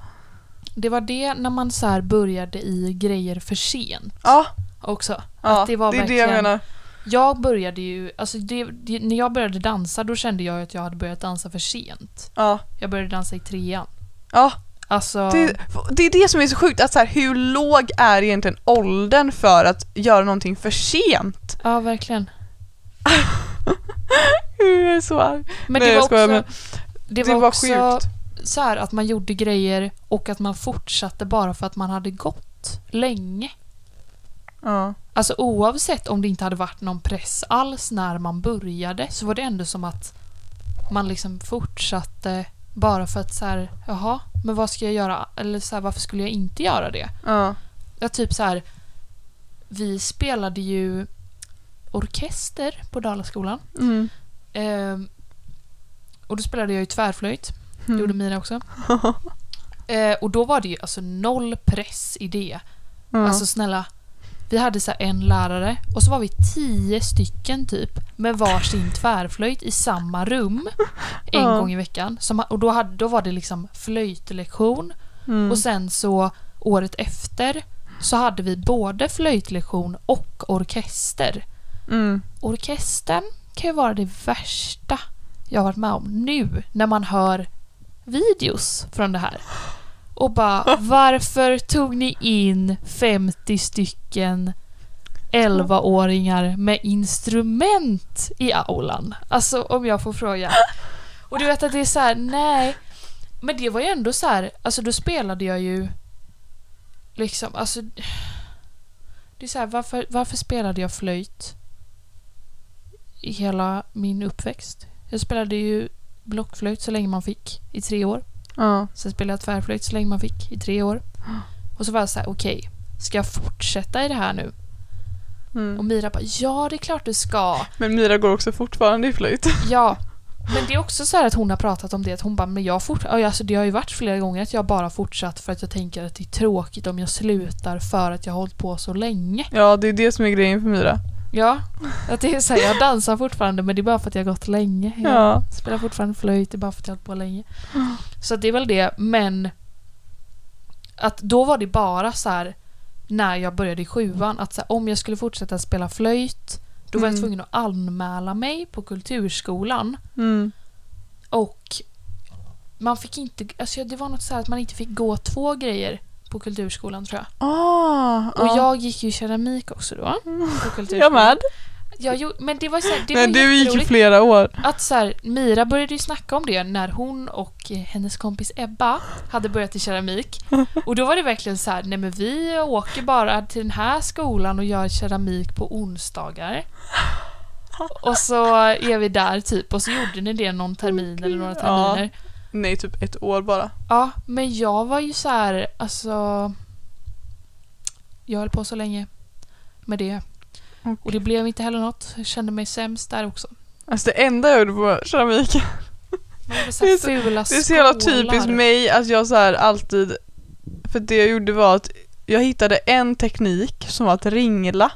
Det var det när man så började i grejer för sent Ja, också. ja Att det var det är det jag menar. Jag började ju, alltså det, det, när jag började dansa då kände jag att jag hade börjat dansa för sent. Ja, Jag började dansa i trean. Ja Alltså, det, det är det som är så sjukt, att så här, hur låg är egentligen åldern för att göra någonting för sent? ja verkligen. Jag är så arg. Men Nej, det jag var också, men det det var var också sjukt. så här att man gjorde grejer och att man fortsatte bara för att man hade gått länge. Ja. Alltså oavsett om det inte hade varit någon press alls när man började så var det ändå som att man liksom fortsatte bara för att så här, jaha, men vad ska jag göra? Eller så här, varför skulle jag inte göra det? Ja. Jag typ så här, vi spelade ju orkester på Dalaskolan. Mm. Ehm, och då spelade jag ju tvärflöjt. Det Mm. gjorde Mira också. Eh, och då var det ju alltså noll press i det. Ja. Alltså snälla. Vi hade så en lärare och så var vi tio stycken typ med varsin tvärflöjt i samma rum en Ja. gång i veckan. Som, och då, hade, då var det liksom flöjtlektion mm. och sen så året efter så hade vi både flöjtlektion och orkester. mm. Orkestern kan ju vara det värsta jag har varit med om nu när man hör videos från det här. Och bara, varför tog ni in 50 stycken 11-åringar med instrument i aulan? Alltså om jag får fråga. Och du vet att det är så här, nej. Men det var ju ändå så här, alltså då spelade jag ju liksom, alltså det är så här, varför, varför spelade jag flöjt i hela min uppväxt? Jag spelade ju blockflöjt så länge man fick, i tre år. Ja. Sen spelade jag tvärflöjt så länge man fick, i tre år. Och så var jag så här, okej, ska jag fortsätta i det här nu? Och Mm. Mira bara, ja det är klart du ska. Men Mira går också fortfarande i flöjt. Ja. Men det är också så här att hon har pratat om det, att hon bara, men jag fort... alltså det har ju varit flera gånger att jag bara fortsatt för att jag tänker att det är tråkigt om jag slutar för att jag har hållit på så länge. Ja, det är det som är grejen för Mira. Ja, att det är så här, jag dansar fortfarande men det är bara för att jag har gått länge. Jag Ja. spelar fortfarande flöjt, det är bara för att jag har hållit på länge. Så det är väl det, men att då var det bara så här när jag började i sjuan att så här, om jag skulle fortsätta spela flöjt då var jag Mm. tvungen att anmäla mig på kulturskolan Mm. och man fick inte, alltså det var något så här att man inte fick gå två grejer på kulturskolan tror jag. Ah, Och ja. jag gick ju keramik också då. På kulturskolan. Jag med. Jag gjorde, men det var så här, det Men var du gick ju flera år. Att så här, Mira började ju snacka om det när hon och hennes kompis Ebba hade börjat i keramik. Och då var det verkligen så här, nej men vi åker bara till den här skolan och gör keramik på onsdagar. Och så är vi där typ och så gjorde ni det någon termin eller några Ja. Nej, typ ett år bara. Ja, men jag var ju så här, alltså... Jag höll på så länge med det. Okej. Och det blev inte heller något. Jag kände mig sämst där också. Alltså det enda jag gjorde på keramik, Man gjorde så Det är så- det är så jävla typiskt mig att jag så här alltid, för det jag gjorde var att jag hittade en teknik som var att ringla.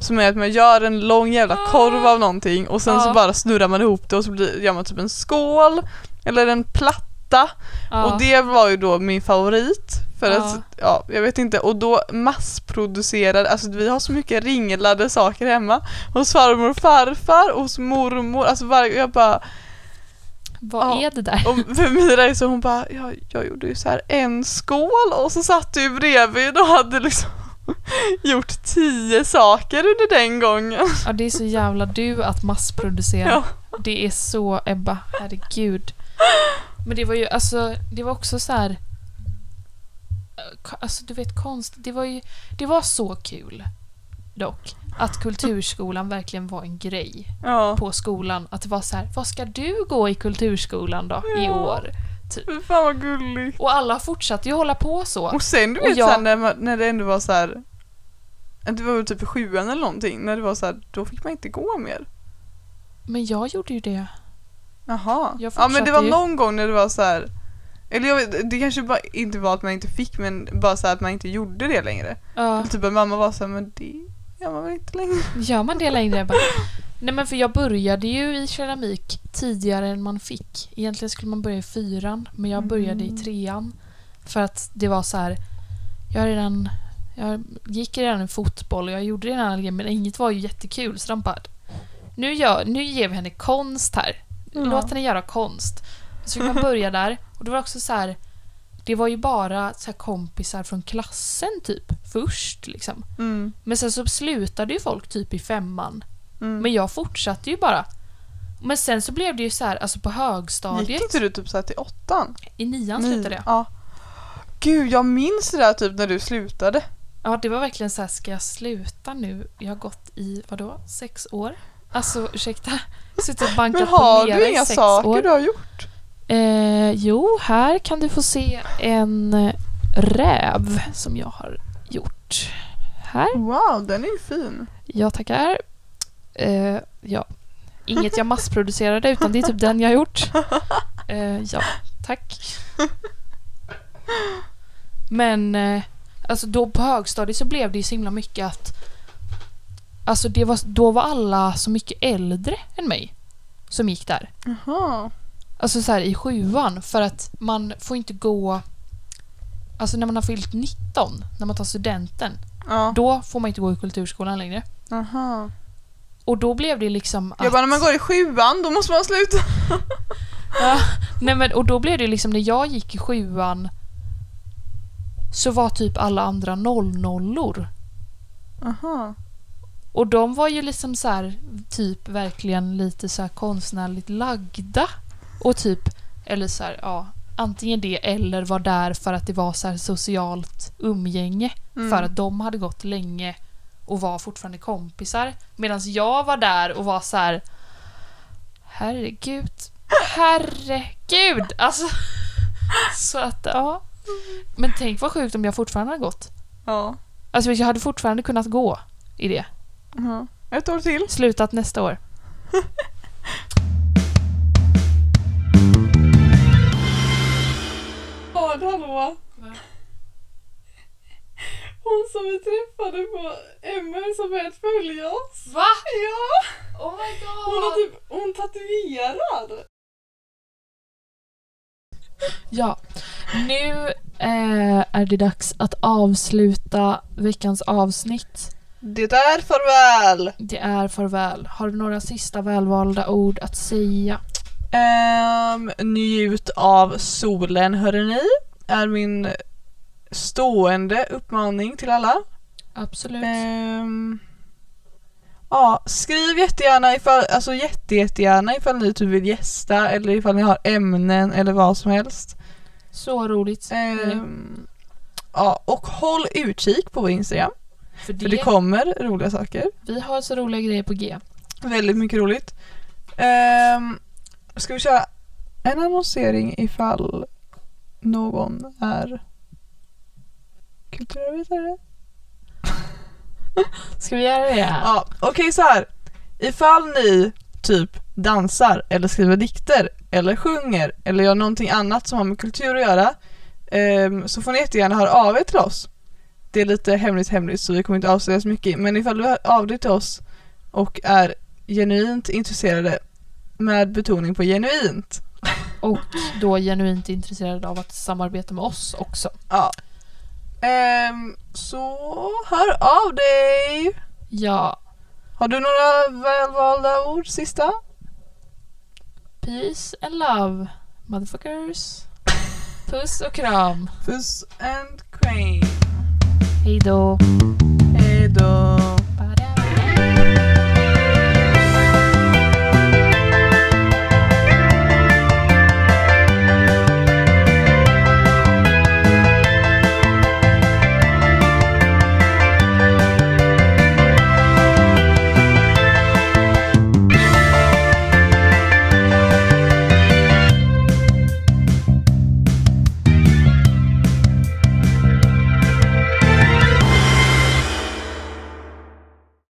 Som är att man gör en lång jävla korv av någonting och sen så Ja. bara snurrar man ihop det och så blir, gör man typ en skål eller en platta Ja. och det var ju då min favorit för Ja. att, ja jag vet inte och då massproducerade, alltså vi har så mycket ringlade saker hemma hos farmor och farfar, hos mormor, alltså varje, jag bara Vad Ja. är det där? och för Mira är så hon bara, ja, jag gjorde ju så här en skål och så satt du bredvid och hade liksom gjort tio saker under den gången. Ja, det är så jävla du att massproducera. Ja. Det är så Ebba, herregud. Men det var ju alltså, det var också så här. eh, Alltså du vet konst, det var ju, det var så kul dock. Att kulturskolan verkligen var en grej Ja. på skolan. Att det var så här, vad ska du gå i kulturskolan då i Ja. år? Fy fan vad gulligt. Och alla fortsatte ju hålla på så. Och sen du Och vet jag- sen när, man, när det ändå var så här. Det var väl typ sjuan eller någonting, när det var så här, då fick man inte gå mer. Men jag gjorde ju det. Jaha. Ja men det var ju. någon gång när det var så här. Eller jag vet, det kanske bara inte var att man inte fick men bara så att man inte gjorde det längre. Ja. Typ att mamma var så här, men det gör man väl inte längre. Gör man det längre? Bara, Nej men för jag började ju i keramik tidigare än man fick. Egentligen skulle man börja i fyran, men jag började i Mm. trean. För att det var så här. Jag, redan, jag gick redan i fotboll och jag gjorde redan alla grejer, men inget var ju jättekul. Så de bara, nu, gör, nu ger vi henne konst här. Låt henne göra konst. Så fick man börja där. Och det var också så här. Det var ju bara så här kompisar från klassen typ först liksom. Mm. Men sen så slutade ju folk typ i femman. Mm. Men jag fortsatte ju bara. Men sen så blev det ju så här, alltså på högstadiet. Gick inte du typ så här till åttan? I nian Ni- slutade jag. Ja. Gud, jag minns det där typ när du slutade. Ja, det var verkligen så här, ska jag sluta nu? Jag har gått i, vadå, sex år? Alltså, ursäkta. Suttit och bankat Men på har lera du i inga sex saker år. du har gjort? Eh, jo, här kan du få se en eh, räv som jag har gjort. Här. Wow, den är ju fin. Jag tackar. Eh, ja. Inget jag massproducerade utan det är typ den jag har gjort. Eh, ja, tack. Men eh, alltså då på högstadiet så blev det ju så himla mycket att Alltså det var, då var alla så mycket äldre än mig som gick där. Jaha. Alltså så här i sjuan för att man får inte gå Alltså när man har fyllt 19, när man tar studenten, Ja. då får man inte gå i kulturskolan längre. Aha. Och då blev det liksom att... Jag bara, när man går i sjuan då måste man sluta. Ja, nej men, och då blev det liksom när jag gick i sjuan så var typ alla andra nollnollor. Aha. Och de var ju liksom så här, typ verkligen lite så här konstnärligt lagda. Och typ, eller så här, ja, antingen det eller var där för att det var så här socialt umgänge. Mm. För att de hade gått länge och var fortfarande kompisar. Medan jag var där och var så här. Herregud. Herregud! Alltså. Så att, ja. Men tänk vad sjukt om jag fortfarande hade gått. Ja. Alltså jag hade fortfarande kunnat gå i det. Aha. Ett år till. Slutat nästa år. Hallå? Hon som vi träffade på MR som börjat följa oss. Va? Ja! Oh my Hon är typ, hon tatuerad. Ja, nu eh, är det dags att avsluta veckans avsnitt. Det är farväl. Det är farväl. Har du några sista välvalda ord att säga? Ehm, njut av solen hörrni. Är min stående uppmaning till alla. Absolut. Ehm, ja, skriv jättegärna ifall, alltså jätte, jättegärna ifall ni typ vill gästa eller ifall ni har ämnen eller vad som helst. Så roligt. Ehm, ja, och håll utkik på vår Instagram. för det, För det kommer roliga saker. vi har så roliga grejer på G. Väldigt mycket roligt. Um, ska vi köra en annonsering ifall någon är kulturarbetare? Ska vi göra det? Ja, okej så här. Ifall ni typ dansar eller skriver dikter eller sjunger eller gör någonting annat som har med kultur att göra ehm, så får ni jättegärna höra av er till oss. Det är lite hemligt hemligt så vi kommer inte avslöja så mycket men ifall du hör av dig till oss och är genuint intresserade med betoning på genuint. Och då genuint intresserad av att samarbeta med oss också. Ja. Ehm, så hör av dig! Ja. Har du några välvalda ord sista? Peace and love, motherfuckers. Puss och kram. Puss and cream. Hej då. Hejdå.